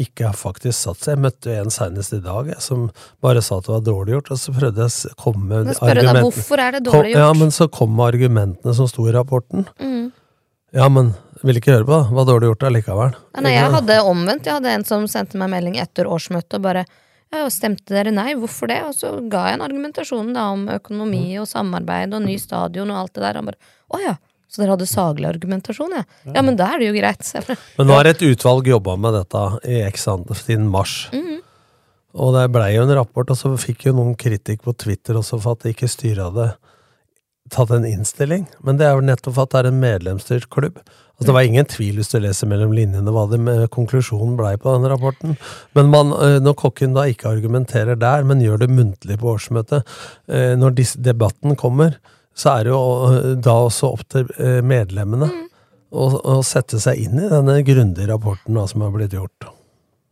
ikke har faktisk satt seg. Jeg møtte en senest i dag jeg, som bare sa at det var dårlig gjort, og så prøvde jeg å komme med Men spørre deg, argumentene. hvorfor er det Kom- dårlig Ja, men så kom argumentene som sto i rapporten. Mm. Ja, men vil ikke høre på det. Var dårlig gjort allikevel. Ja, nei, jeg hadde omvendt. Jeg hadde en som sendte meg melding etter årsmøtet og bare ja, Stemte dere nei? Hvorfor det? Og så ga jeg en argumentasjon da om økonomi og samarbeid og ny stadion og alt det der. Han bare å ja, så dere hadde saglig argumentasjon, ja? Ja, men da er det jo greit. Men nå har et utvalg jobba med dette i x siden mars. Mhm. Og det blei jo en rapport, og så fikk jo noen kritikk på Twitter også for at de ikke styret hadde tatt en innstilling. Men det er jo nettopp for at det er en medlemsstyrt klubb. Altså, det var ingen tvil hvis du leser mellom linjene hva det med konklusjonen blei på den rapporten. Men man, øh, når kokken da ikke argumenterer der, men gjør det muntlig på årsmøtet, øh, når debatten kommer, så er det jo øh, da også opp til medlemmene medlemmene å, å sette seg inn i denne grundige rapporten da, som har blitt gjort.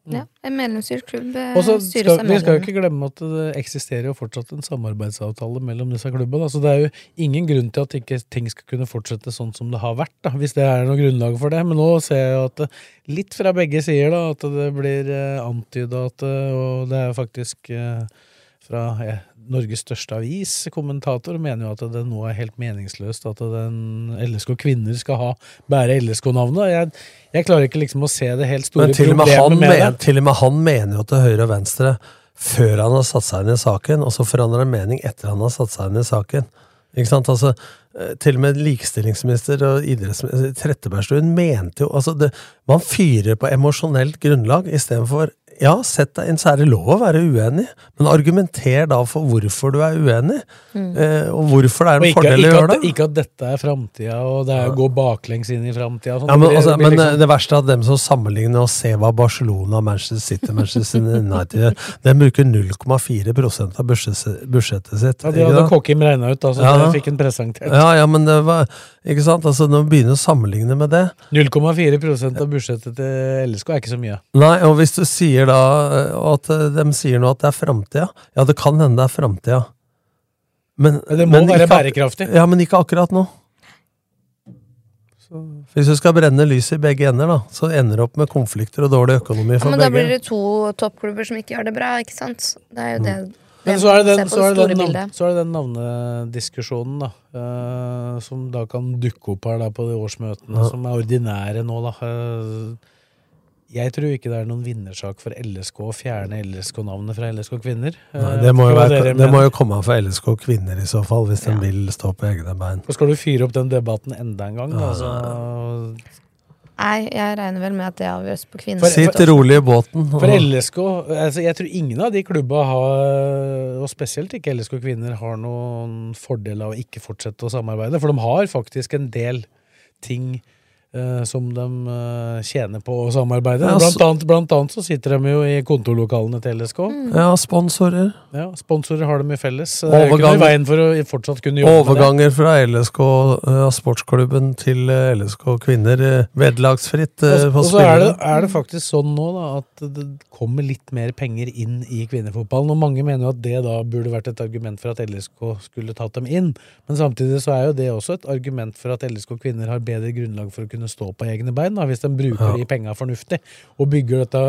ja, en medlemsstyrt klubb eh, Og så styres av Vi skal jo ikke glemme at det eksisterer jo fortsatt en samarbeidsavtale mellom disse klubbene. Så det er jo ingen grunn til at ikke ting skal kunne fortsette sånn som det har vært, da, hvis det er noe grunnlag for det. Men nå ser jeg jo at litt fra begge sider da, at det blir eh, antyda at eh, Og det er faktisk eh, fra eh, Norges største avis, kommentator, mener jo at det nå er helt meningsløst at den LSK kvinner skal ha bære LSK-navnet. Jeg, jeg klarer ikke liksom å se det helt store Men til med problemet med det. til og med han mener jo til høyre og venstre før han har satt seg inn i saken, og så forandrer han mening etter han har satt seg inn i saken. Ikke sant? Altså, eh, til og med likestillingsminister og idrettsminister Trettebergstuen mente jo altså det, Man fyrer på emosjonelt grunnlag istedenfor ja, sett deg inn, så er det lov å være uenig, men argumenter da for hvorfor du er uenig, Mm. og hvorfor det er en ikke, fordel å gjøre at, det. ikke at dette er framtida, og det er å gå baklengs inn i framtida. Ja, men, altså, men eh, det verste er at dem som sammenligner og ser hva Barcelona, Manchester City, Manchester United gjør, de bruker 0,4 av budsjettet sitt. ja, de hadde Kåkim regna ut, altså. Ja. Det fikk en presentert. Ja, ja, men det var Ikke sant? Altså, når vi begynner å sammenligne med det 0,4 av budsjettet til LSK er ikke så mye. Nei, og hvis du sier da eh, at eh, de sier nå at det er framtida Ja, det kan hende det er framtida. Men, Men det må være ikke bærekraftig. Ja, men ikke akkurat nå. Hvis du skal brenne lyset i begge ender, da, så ender det opp med konflikter og dårlig økonomi for Ja, for men da blir det to toppklubber som ikke gjør det bra, ikke sant? Det er jo det. Men så er det den, så er det den, navn, så er det den navnediskusjonen, da. Uh, som da kan dukke opp her da på de årsmøtene, Ja. som er ordinære nå, da. Eh, jeg tror ikke det er noen vinnersak for LSK å fjerne LSK-navnet fra LSK Kvinner. Eh, Nei, det, må jo være, dere det må jo komme fra LSK kvinner i så fall, hvis de vil stå på egne bein. Og skal du fyre opp den debatten enda en gang, da. Så Nei, jeg regner vel med at det avgjøres på kvinner. For- Sitt rolig i båten. For LSK altså Jeg tror ingen av de klubba har, og spesielt ikke LSK Kvinner, har noen fordel av å ikke fortsette å samarbeide. For de har faktisk en del ting eh, som de eh, tjener på å samarbeide. Blant annet, blant annet så sitter de jo i kontorlokalene til LSK. Ja, sponsorer. Ja, Sponsorer har de i felles. Det er ikke Overgang- noe i veien for å fortsatt kunne jobbe med det. Overganger fra LSK uh, sportsklubben til eh, LSK kvinner uh, vederlagsfritt uh, Og så er det, er det faktisk sånn nå da, at det kommer litt mer penger inn i kvinnefotballen. Og mange mener jo at det da burde vært et argument for at LSK skulle tatt dem inn. Men samtidig så er jo det også et argument for at LSK kvinner har bedre grunnlag for å kunne stå på egne bein, da, hvis de bruker Ja. de penga fornuftig og bygger dette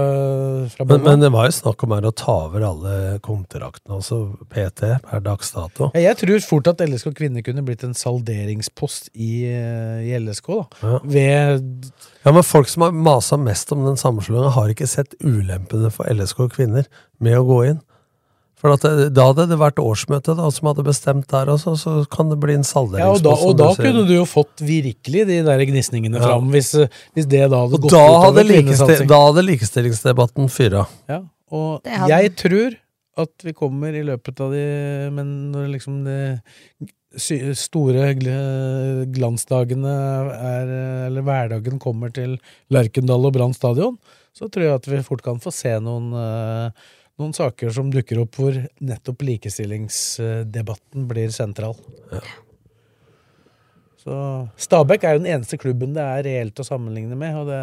fra Men, men det var jo snakk om her å ta over alle kontraktene altså PT, per dags dato. Ja, Jeg tror fort at LSK kvinner kunne blitt en salderingspost i, eh, i LSK. da. Ja. Ved Ja, men folk som har masa mest om den sammenslåinga, har ikke sett ulempene for LSK kvinner med å gå inn. For at det, Da hadde det vært årsmøtet da, som hadde bestemt der også, så kan det bli en Ja, og da, og da du kunne du jo fått virkelig de der gnisningene Ja. fram, hvis, hvis det da hadde Og gått da ut hadde, likestil, kvinnesatsing. da hadde likestillingsdebatten fyra. Ja, og jeg tror at vi kommer i løpet av de Men når liksom de store glansdagene er Eller hverdagen kommer til Lerkendal og Brann stadion, så tror jeg at vi fort kan få se noen eh, noen saker som dukker opp hvor nettopp likestillingsdebatten blir sentral. Så Stabæk er jo den eneste klubben det er reelt å sammenligne med. og det,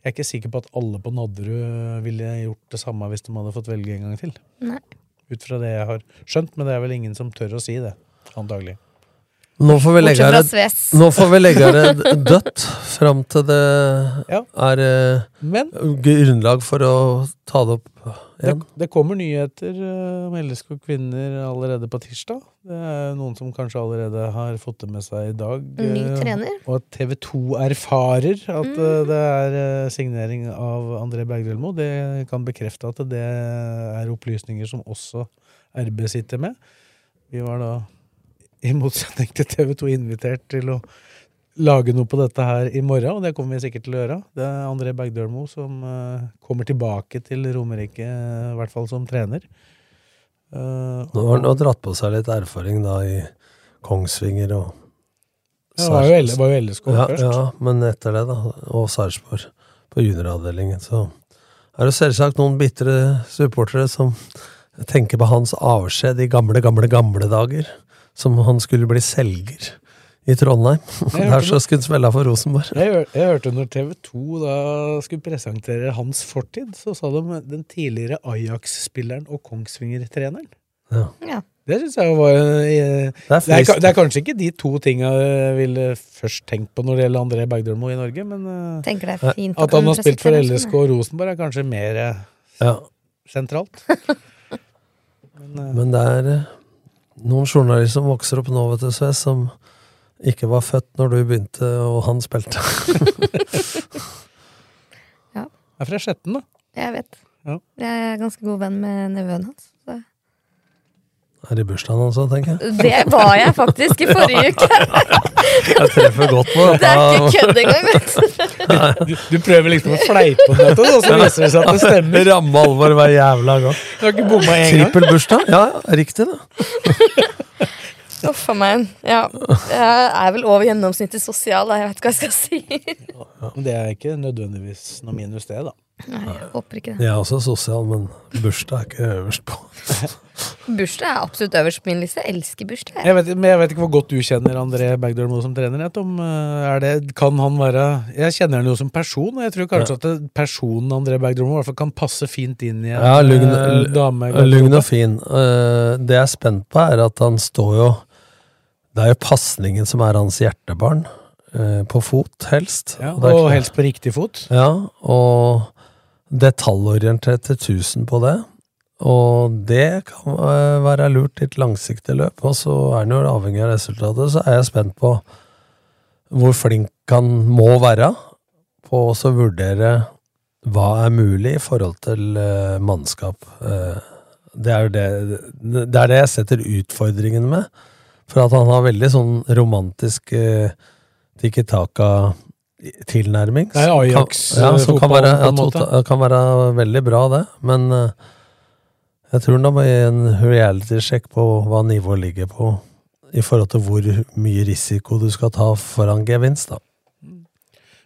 Jeg er ikke sikker på at alle på Nadderud ville gjort det samme hvis de hadde fått velge en gang til. Nei. Ut fra det jeg har skjønt, men det er vel ingen som tør å si det. Antagelig. Nå får vi legge det her Nå får vi legge her dødt fram til det Ja. er eh, Men grunnlag for å ta det opp det, igjen. det kommer nyheter eh, om LSK kvinner allerede på tirsdag. Det er noen som kanskje allerede har fått det med seg i dag. Ny eh, trener. Og at TV 2 erfarer at mm. det er signering av André Bergdølmo. Det kan bekrefte at det er opplysninger som også RB sitter med. Vi var da, i motsetning til TV 2, invitert til å lage noe på dette her i morgen, og det kommer vi sikkert til å gjøre. Det er André Bergdølmo som uh, kommer tilbake til Romerike, eh, i hvert fall som trener. Uh, Nå har han dratt på seg litt erfaring da i Kongsvinger og Ja, det var jo LSK ja, først. Ja, men etter det, da, og Sarpsborg på junioravdelingen, så er det selvsagt noen bitre supportere som tenker på hans avskjed i gamle, gamle, gamle dager. Som han skulle bli selger i Trondheim. Jeg Der hørte så skulle han spille for Rosenborg. Jeg, jeg hørte når TV 2 da skulle presentere hans fortid, så sa de den tidligere Ajax-spilleren og Kongsvinger-treneren. Ja. Ja. Det syns jeg var eh, Det er det, er, det er kanskje ikke de to tinga jeg ville først tenkt på når det gjelder André Bergdølmo i Norge, men eh, Tenker det er fint at han har spilt for LSK og Rosenborg, er kanskje mer eh, Ja. sentralt. Men det er noen journalister som vokser opp nå, vet du, Sves, som ikke var født når du begynte, og han spilte. ja. Jeg er fra Skjetten, da. Jeg vet. Ja. Jeg er ganske god venn med nevøen hans. Er det bursdagen hans tenker jeg. Det var jeg faktisk i forrige uke! Jeg treffer godt på Det er ikke kødd engang, vet du. Du, prøver liksom å fleipe om dette, og så viser det seg at det stemmer. Ramme alvor hver jævla gang. Du har ikke bomma én gang. Trippelbursdag? Ja, ja, riktig det. Uff a meg. Ja. Jeg er vel over gjennomsnittet sosial, da. Jeg vet ikke hva jeg skal si. Men det er ikke nødvendigvis noe minus, det, da. Nei, jeg håper ikke det. Jeg er også sosial, men bursdag er ikke øverst på. Bursdag er absolutt øverst på min liste. Jeg elsker bursdag. jeg. Jeg vet, men jeg vet ikke hvor godt du kjenner André Bergdøl Moe som trener. Jeg, Tom. Eh, Er det, kan han være Jeg kjenner han jo som person, og jeg tror kanskje at personen André Bergdøl Moe i hvert fall kan passe fint inn i en Ja, lugn, eh, dame. lugn og fin. Eh, Det jeg er spent på, er at han står jo Det er jo pasningen som er hans hjertebarn. Eh, På fot, helst. Ja, er og helst på riktig fot. Ja, og detaljorienterte tusen på det. Og det kan eh, være lurt i et langsiktig løp, og så er han jo avhengig av resultatet. Så er jeg spent på hvor flink han må være på å vurdere hva er mulig i forhold til eh, mannskap. Det er jo det, det er det jeg setter utfordringen med. For at han har veldig sånn romantisk eh, Tikki Taka-tilnærming. Det er Ajax, ja, som kan være, ja, tota- kan være veldig bra, det. Men eh, jeg tror nå må gi en reality-sjekk på hva nivået ligger på, i forhold til hvor mye risiko du skal ta foran gevinst, da.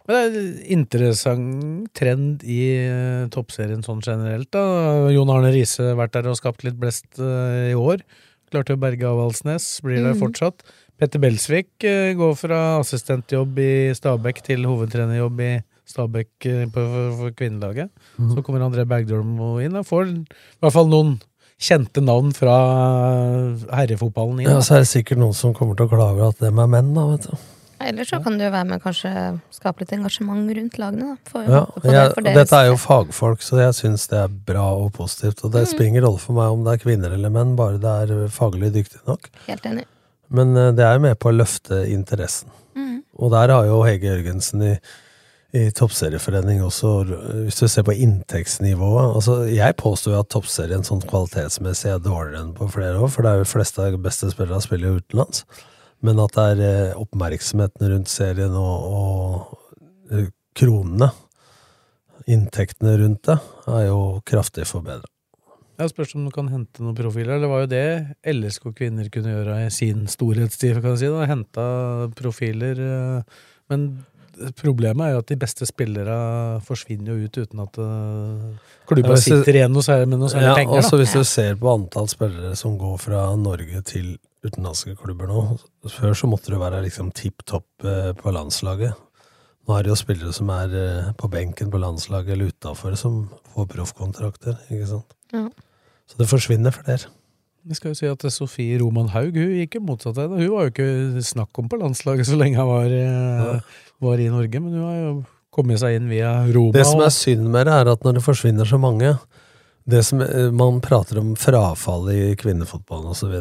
Men det er en interessant trend i uh, toppserien sånn generelt. da. Jon Arne Riise vært der og skapt litt blest uh, i år. Klarte å berge Avaldsnes, blir der fortsatt. fortsatt. Petter Belsvik eh, går fra assistentjobb i Stabæk til hovedtrenerjobb i Stabæk eh, for, for kvinnelaget. Mm. Så kommer André Bergdølmo inn og får i hvert fall noen kjente navn fra herrefotballen inn. Ja, så er det sikkert noen som kommer til å klage at dem er menn, da, vet du. Ellers så kan det jo være med kanskje skape litt engasjement rundt lagene. Da. Får Ja, det jeg, for dette er jo fagfolk, så jeg syns det er bra og positivt. Og det mm. springer rolle for meg om det er kvinner eller menn, bare det er faglig dyktig nok. Helt enig. Men eh, det er jo med på å løfte interessen. Mm. Og der har jo Hege Jørgensen i, i Toppserieforening også, hvis du ser på inntektsnivået altså Jeg påstår jo at Toppserien sånn kvalitetsmessig er dårligere enn på flere år, for det er jo flest fleste av de beste spillerne spiller jo utenlands. Men at det er eh, oppmerksomheten rundt serien og, og eh, kronene, inntektene rundt det, er jo kraftig forbedra. Jeg spørs om du kan hente noen profiler. Det var jo det LSK kvinner kunne gjøre i sin storhetstid, kan jeg si. da, Henta profiler. eh, Men problemet er jo at de beste spillere forsvinner jo ut uten at uh, klubba Ja, sitter igjen noe særlig- med noe særlig Ja, penger. også hvis du ser på antall spillere som går fra Norge til utenlandske klubber nå. Før så måtte du være liksom tipp topp eh, på landslaget. Nå er det jo spillere som er eh, på benken på landslaget eller utafor, som får proffkontrakter. ikke sant? Ja. Så det forsvinner flere. Vi skal jo si at Sofie Roman Haug hun gikk jo motsatt vei. det. Hun var jo ikke snakk om på landslaget så lenge hun var, ja. var i Norge, men hun har jo kommet seg inn via Roma. Det som er synd med det, er at når det forsvinner så mange det som, eh, Man prater om frafall i kvinnefotballen osv.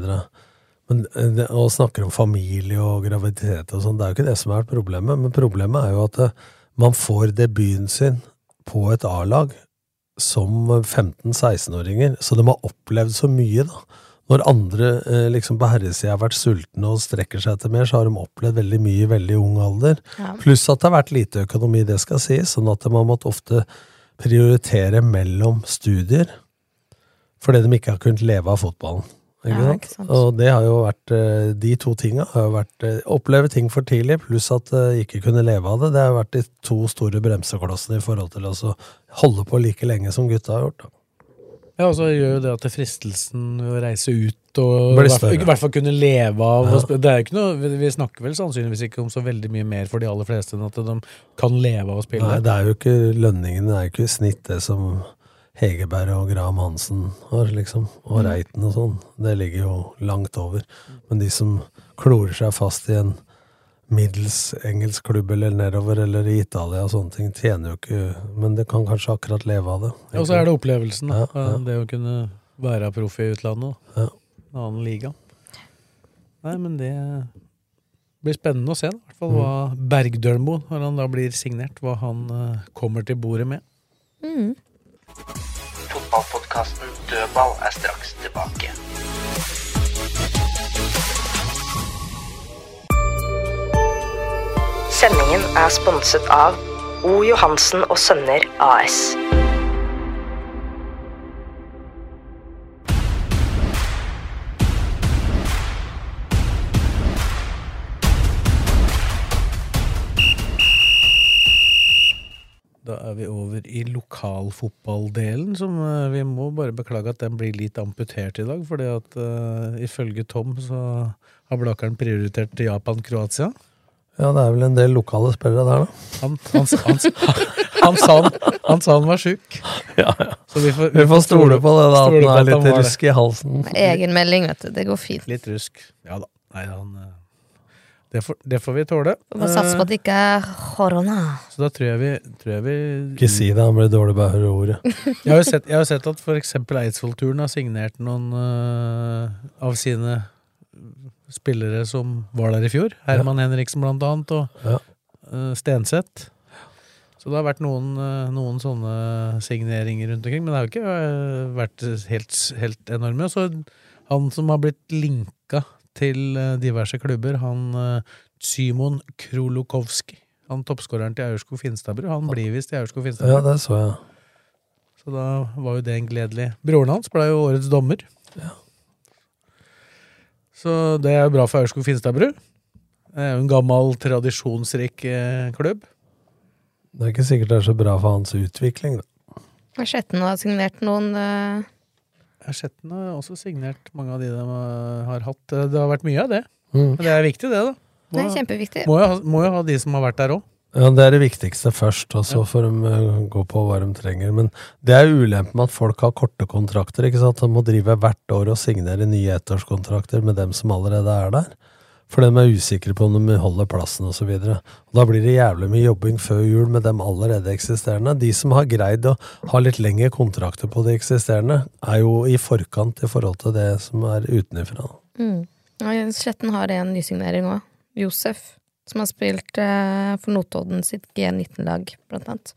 Men eh, det- Og snakker om familie og graviditet og sånn. Det er jo ikke det som er problemet. Men problemet er jo at eh, man får debuten sin på et A-lag som 15-16-åringer. Så de har opplevd så mye, da. Når andre eh, liksom på herresida har vært sultne og strekker seg etter mer, så har de opplevd veldig mye i veldig ung alder. Ja. Pluss at det har vært lite økonomi, det skal sies, sånn at man måtte ofte prioritere mellom studier. Fordi de ikke har kunnet leve av fotballen. Ikke Ja, ikke sant. Og det har jo vært eh, De to tinga har jo vært eh, Oppleve ting for tidlig, pluss at eh, ikke kunne leve av det. Det har vært de to store bremseklossene i forhold til å holde på like lenge som gutta har gjort. Da. Ja, og så gjør jo det at det fristelsen å reise ut og i hvert, fall, kunne leve av Ja. Det er jo ikke noe, vi- snakker vel sannsynligvis ikke om så veldig mye mer for de aller fleste enn at de kan leve av å spille. Nei, det er jo ikke lønningen, det er jo ikke i snitt det som Hegerberg og Graham Hansen har, liksom. Og Mm. Reiten og sånn. Det ligger jo langt over. Men de som klorer seg fast i en middels engelsk klubb eller nedover eller i Italia og sånne ting, tjener jo ikke Men det kan kanskje akkurat leve av det. Og så er det opplevelsen, da. Ja, ja. Det å kunne være proff i utlandet. Ja. En annen liga. Nei, men det blir spennende å se, da. i hvert fall hva Bergdølmo, når han da blir signert, hva han eh, kommer til bordet med. Mm. Fotballpodkasten Dødball er straks tilbake. Sendingen er sponset av O. Johansen og Sønner AS. Over i lokalfotballdelen, som eh, vi må bare beklage at den blir litt amputert i dag. fordi at eh, ifølge Tom så har Blakeren prioritert Japan-Kroatia. Ja, det er vel en del lokale spillere der, da. Han, han, han, han, han, sa han, han sa han var sjuk. Ja, ja. Så vi får, Vi får stole på det, da. At han er litt rusk i halsen. Egenmelding, vet du. Det går fint. Litt rusk. Ja da. Nei, han eh, det får, det får vi tåle. Vi må satse på at det ikke er korona. Eh, Så da tror jeg vi, tror jeg vi Ikke si det, han blir dårlig bare av å høre ordet. Jeg har jo sett, jeg har sett at eksempel Eidsvoll-turen har signert noen uh, av sine spillere som var der i fjor. Herman Henriksen blant annet, og Ja. uh, Stenseth. Så det har vært noen, øh, noen sånne signeringer rundt omkring, men det har jo ikke vært helt, helt enorme. Så han som har blitt linka til øh, diverse klubber, han Symon Simon Krolokowski, han toppskåreren til Aurskog Finstadbru, han blir visst i Aurskog Finstadbru. Ja, det så jeg. Så da var jo det en gledelig Broren hans ble jo årets dommer. Ja. Så det er jo bra for Aurskog Finstadbru. Det er jo en gammel, tradisjonsrik eh, klubb. Det er ikke sikkert det er så bra for hans utvikling, da. Skjetten har signert noen eh, Skjetten har også signert mange av de de har hatt. Det har vært mye av det. Mm. Men det er viktig, det, da. Det er kjempeviktig. Må jo ha, må jo ha de som har vært der òg. Ja, Det er det viktigste først, og så får de eh, gå på hva de trenger. Men det er ulempen med at folk har korte kontrakter. ikke sant? De må drive hvert år og signere nye ettårskontrakter med dem som allerede er der. For de er usikre på om de holder plassen osv. Da blir det jævlig mye jobbing før jul med dem allerede eksisterende. De som har greid å ha litt lengre kontrakter på de eksisterende, er jo i forkant i forhold til det som er utenifra. Mm. Sletten har en nysignering òg. Josef, som har spilt eh, for Notodden sitt G19-lag, blant annet.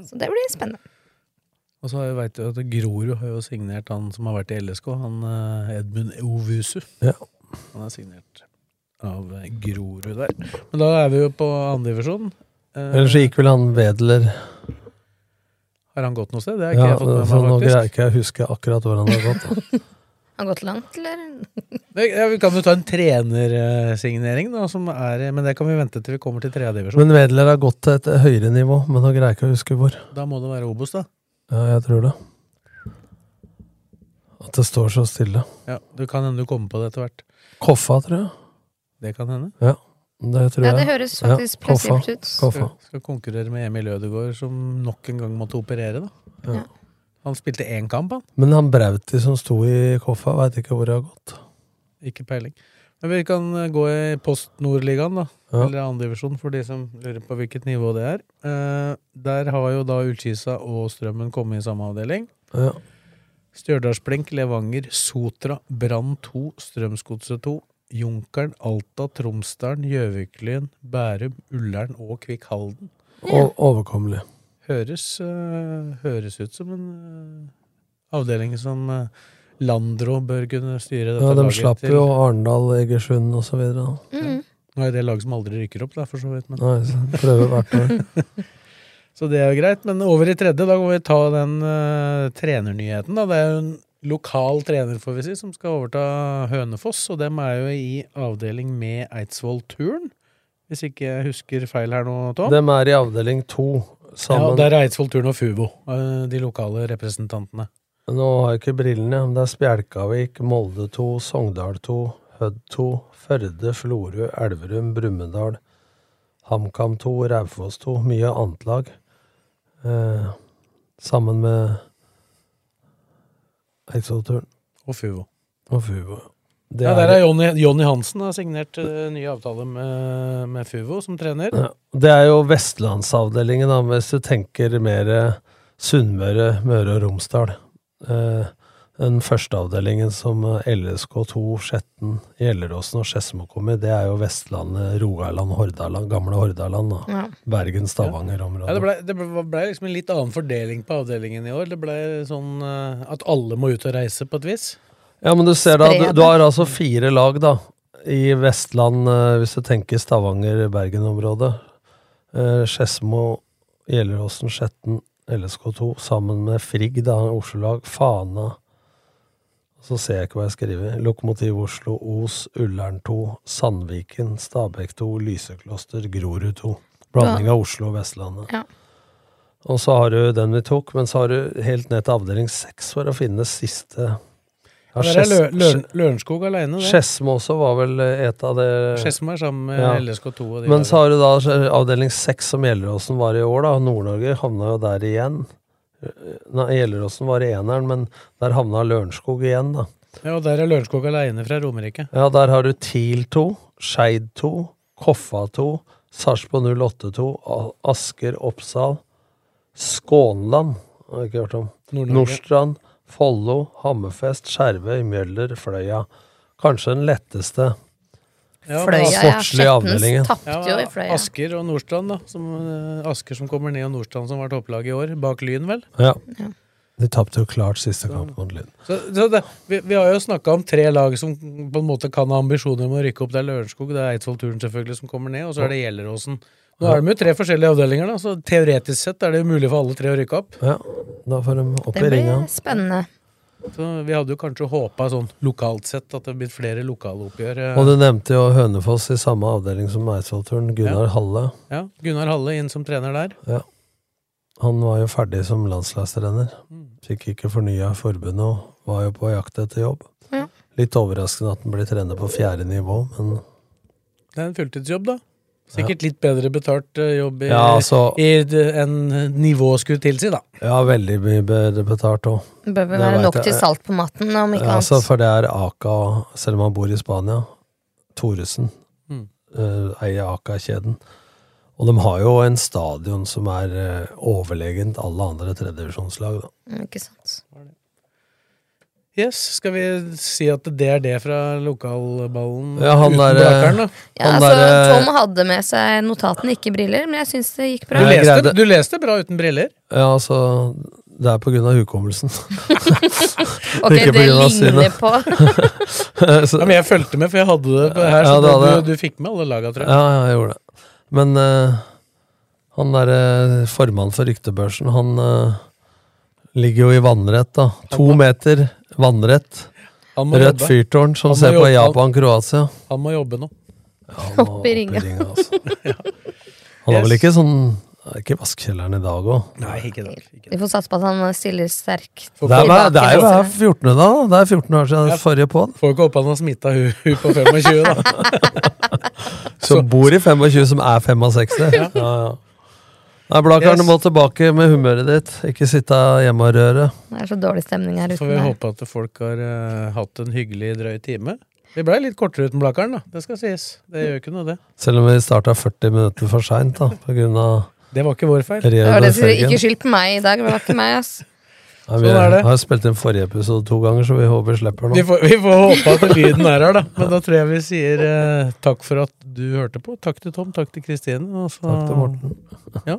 Så det blir spennende. Og så veit du at Grorud har jo signert han som har vært i LSK, han eh, Edmund Ovusu. Ja. Han er signert av Grorud der. Men da er vi jo på andredivisjon. Eh, Ellers så gikk vel han Wedler har han gått noe sted? Det har ikke ja, jeg fått med meg, faktisk. Nå greier ikke jeg å huske akkurat hvor han har gått. Har gått langt, eller? Ja, vi kan jo ta en trenersignering, da, som er, men det kan vi vente til vi kommer til tredjedivisjon. Men Wedler har gått til et høyere nivå, men nå greier jeg ikke å huske hvor. Da må det være Obos, da. Ja, jeg tror det. At det står så stille. Ja, Det kan hende du kommer på det etter hvert. Koffa, tror jeg. Det kan hende. Ja, det tror jeg. Ja, det høres faktisk Koffa. ut. Koffa. Skal, skal konkurrere med Emil Ødegaard, som nok en gang måtte operere, da. Ja. Han spilte én kamp, han. Men han Brauti som sto i Koffa, veit ikke hvor det har gått. Ikke peiling. Men vi kan eh, gå i Post Nord-ligaen, da. Ja. Eller andredivisjon, for de som lurer på hvilket nivå det er. Eh, der har jo da Ullkisa og Strømmen kommet i samme avdeling. Ja. Stjørdalsblink, Levanger, Sotra, Brann 2, Strømsgodset 2, Junkeren, Alta, Tromsdalen, Gjøviklyn, Bærum, Ullern og Kvikkhalden. Ja. Overkommelig. Høres, uh, høres ut som en uh, avdeling som uh, Landro bør kunne styre dette Ja, de laget slapp til. jo Arendal, Egersund og så videre. det Nå er det lag som aldri rykker opp, da, for så vidt. Men. Nei, så prøver hvert år. Så det er jo greit. Men over i tredje, da går vi ta den trenernyheten. da. Det er jo en lokal trener, får vi si, som skal overta Hønefoss. Og dem er jo i avdeling med Eidsvoll-turen. Hvis ikke jeg husker feil her nå, Tom. Dem er i avdeling to ja, sammen. der er Eidsvoll-turen og Fuvo, eh, de lokale representantene. Nå har jeg ikke brillene, men det er Spjelkavik, Molde 2, Sogndal 2, Hødd 2, Førde, Florø, Elverum, Brumunddal, HamKam 2, Raufoss 2, mye annet lag. Eh, sammen med Eidsvollturen Og Fuvo. og Fuvo. Det Ja, der er Jonny, Jonny Hansen har signert uh, ny avtale med, med Fuvo som trener. Ja, det er jo vestlandsavdelingen, da, hvis du tenker mer Sunnmøre, Møre og Romsdal. Eh, Den første avdelingen som eh, LSK2, Skjetten, Gjelleråsen og Skedsmo kom i, det er jo Vestlandet, Rogaland, Hordaland, gamle Hordaland. da. Ja. Bergen, Stavanger-området. Ja, det ble, ble liksom en litt annen fordeling på avdelingen i år. Det ble sånn eh, at alle må ut og reise på et vis. Ja, men du ser da, du, du har altså fire lag da, i Vestland, eh, hvis du tenker Stavanger-Bergen-området. Skedsmo, Gjelleråsen, Skjetten, LSK2, sammen med Frigg, da, Oslo-lag, Fana. Så ser jeg ikke hva jeg skriver. Lokomotiv Oslo, Os, Ullern 2, Sandviken, Stabekk 2, Lysekloster, Grorud 2. Blanding av Oslo og Vestlandet. Ja. Og så har du den vi tok, men så har du helt ned til avdeling seks for å finne siste ja, Der er Lø- Lørenskog aleine, det. Skedsmo også var vel et av det Skedsmo er sammen med Ja. LSK2 og de Men så har du da avdeling seks som Gjelleråsen var i år, da. Nord-Norge havna jo der igjen. Nei, Gjelleråsen var eneren, men der havna Lørenskog igjen, da. Ja, og der er Lørenskog aleine fra Romerike. Ja, der har du TIL 2, Skeid 2, Koffa 2, Sarpsborg 08 2, Asker, Oppsal, Skånland, har jeg ikke hørt om. Nordstrand, Follo, Hammerfest, Skjervøy, Mjøller, Fløya. Kanskje den letteste. Ja, Fløya, As- ja. avdelingen. Tapte Ja, jo i Fløya. Asker og Nordstrand, da. Som, eh, Asker som kommer ned, og Nordstrand som var topplag i år. Bak Lyn, vel. Ja. Ja. De tapte jo klart siste kamp mot Lyn. Så, så det, vi, vi har jo snakka om tre lag som på en måte kan ha ambisjoner om å rykke opp. Det er Lørenskog, det er Eidsvoll-turen selvfølgelig som kommer ned, og så er det Gjelleråsen. Nå er de jo tre forskjellige avdelinger, da, så teoretisk sett er det mulig for alle tre å rykke opp. Ja, da får de opp Det i ringa. blir spennende. Så vi hadde jo kanskje håpa sånn lokalt sett at det hadde blitt flere lokaloppgjør. eh. Og du nevnte jo Hønefoss i samme avdeling som Eidsvollturen. Gunnar Halle. Ja, Gunnar Halle inn som trener der. Han var jo ferdig som landslagstrener. Fikk ikke fornya forbundet og var jo på jakt etter jobb. Ja. Litt overraskende at han blir trener på fjerde nivå, men Det er en fulltidsjobb, da. Sikkert litt bedre betalt eh, jobb i, ja, altså, i enn nivået skulle tilsi, da. ja, veldig mye bedre betalt òg. Bør vel være nok jeg. til salt på maten, om ikke Ja, altså, for det er Aka, selv om han bor i Spania, Thoresen, Mm. uh, eier Aka-kjeden. Og de har jo en stadion som er uh, overlegent alle andre tredjevisjonslag, da. Mm, Ikke sant. Yes, Skal vi si at det er det fra lokalballen Ja, han der, brakeren, da? Ja, Han altså, derre- Tom hadde med seg notatene, ikke briller, men jeg syns det gikk bra. Du leste, du leste bra uten briller. Ja, altså Det er på grunn av hukommelsen. Ok, ikke det ligner på Så- Ja, men jeg fulgte med, for jeg hadde det på her. Ja, Så det hadde du, du fikk med alle laga, tror jeg. Ja, ja, jeg gjorde det. Men uh, han derre formannen for ryktebørsen, han eh, ligger jo i vannrett, da. To meter vannrett. Rødt fyrtårn som ser på. Japan-Kroatia. Han må jobbe nå. Ja, Opp i ringa. altså. Han har vel ikke sånn er Ikke vaskekjelleren i dag òg. Nei, ikke dag. Vi får satse på at han stiller sterk. Det er, ikke- det er jo her hver 14. da. Det er 14 år siden Ja. forrige på. Får ikke håpe han har smitta hun, hu på 25, da. Som bor i 25, som er 65. Ja, ja. Nei, Blakkaren Yes. må tilbake med humøret ditt. Ikke sitte hjemme og røre. Det er så dårlig stemning her Så ute. får vi håpe at folk har uh, hatt en hyggelig drøy time. Vi blei litt kortere uten Blakkaren, da. Det skal sies. Det gjør ikke noe, det. Selv om vi starta 40 minutter for seint, da, på grunn av Det var ikke vår feil. Det var det, ikke skyld på meg i dag, det var ikke meg, ass. Ja, vi Sånn er det. har spilt inn forrige episode to ganger, så vi håper vi slipper Vi nå. får, vi får håpe at lyden er her, da. Men da tror jeg vi sier eh, takk for at du hørte på. Takk til Tom, takk til Kristine. og så- Takk til Morten. Ja,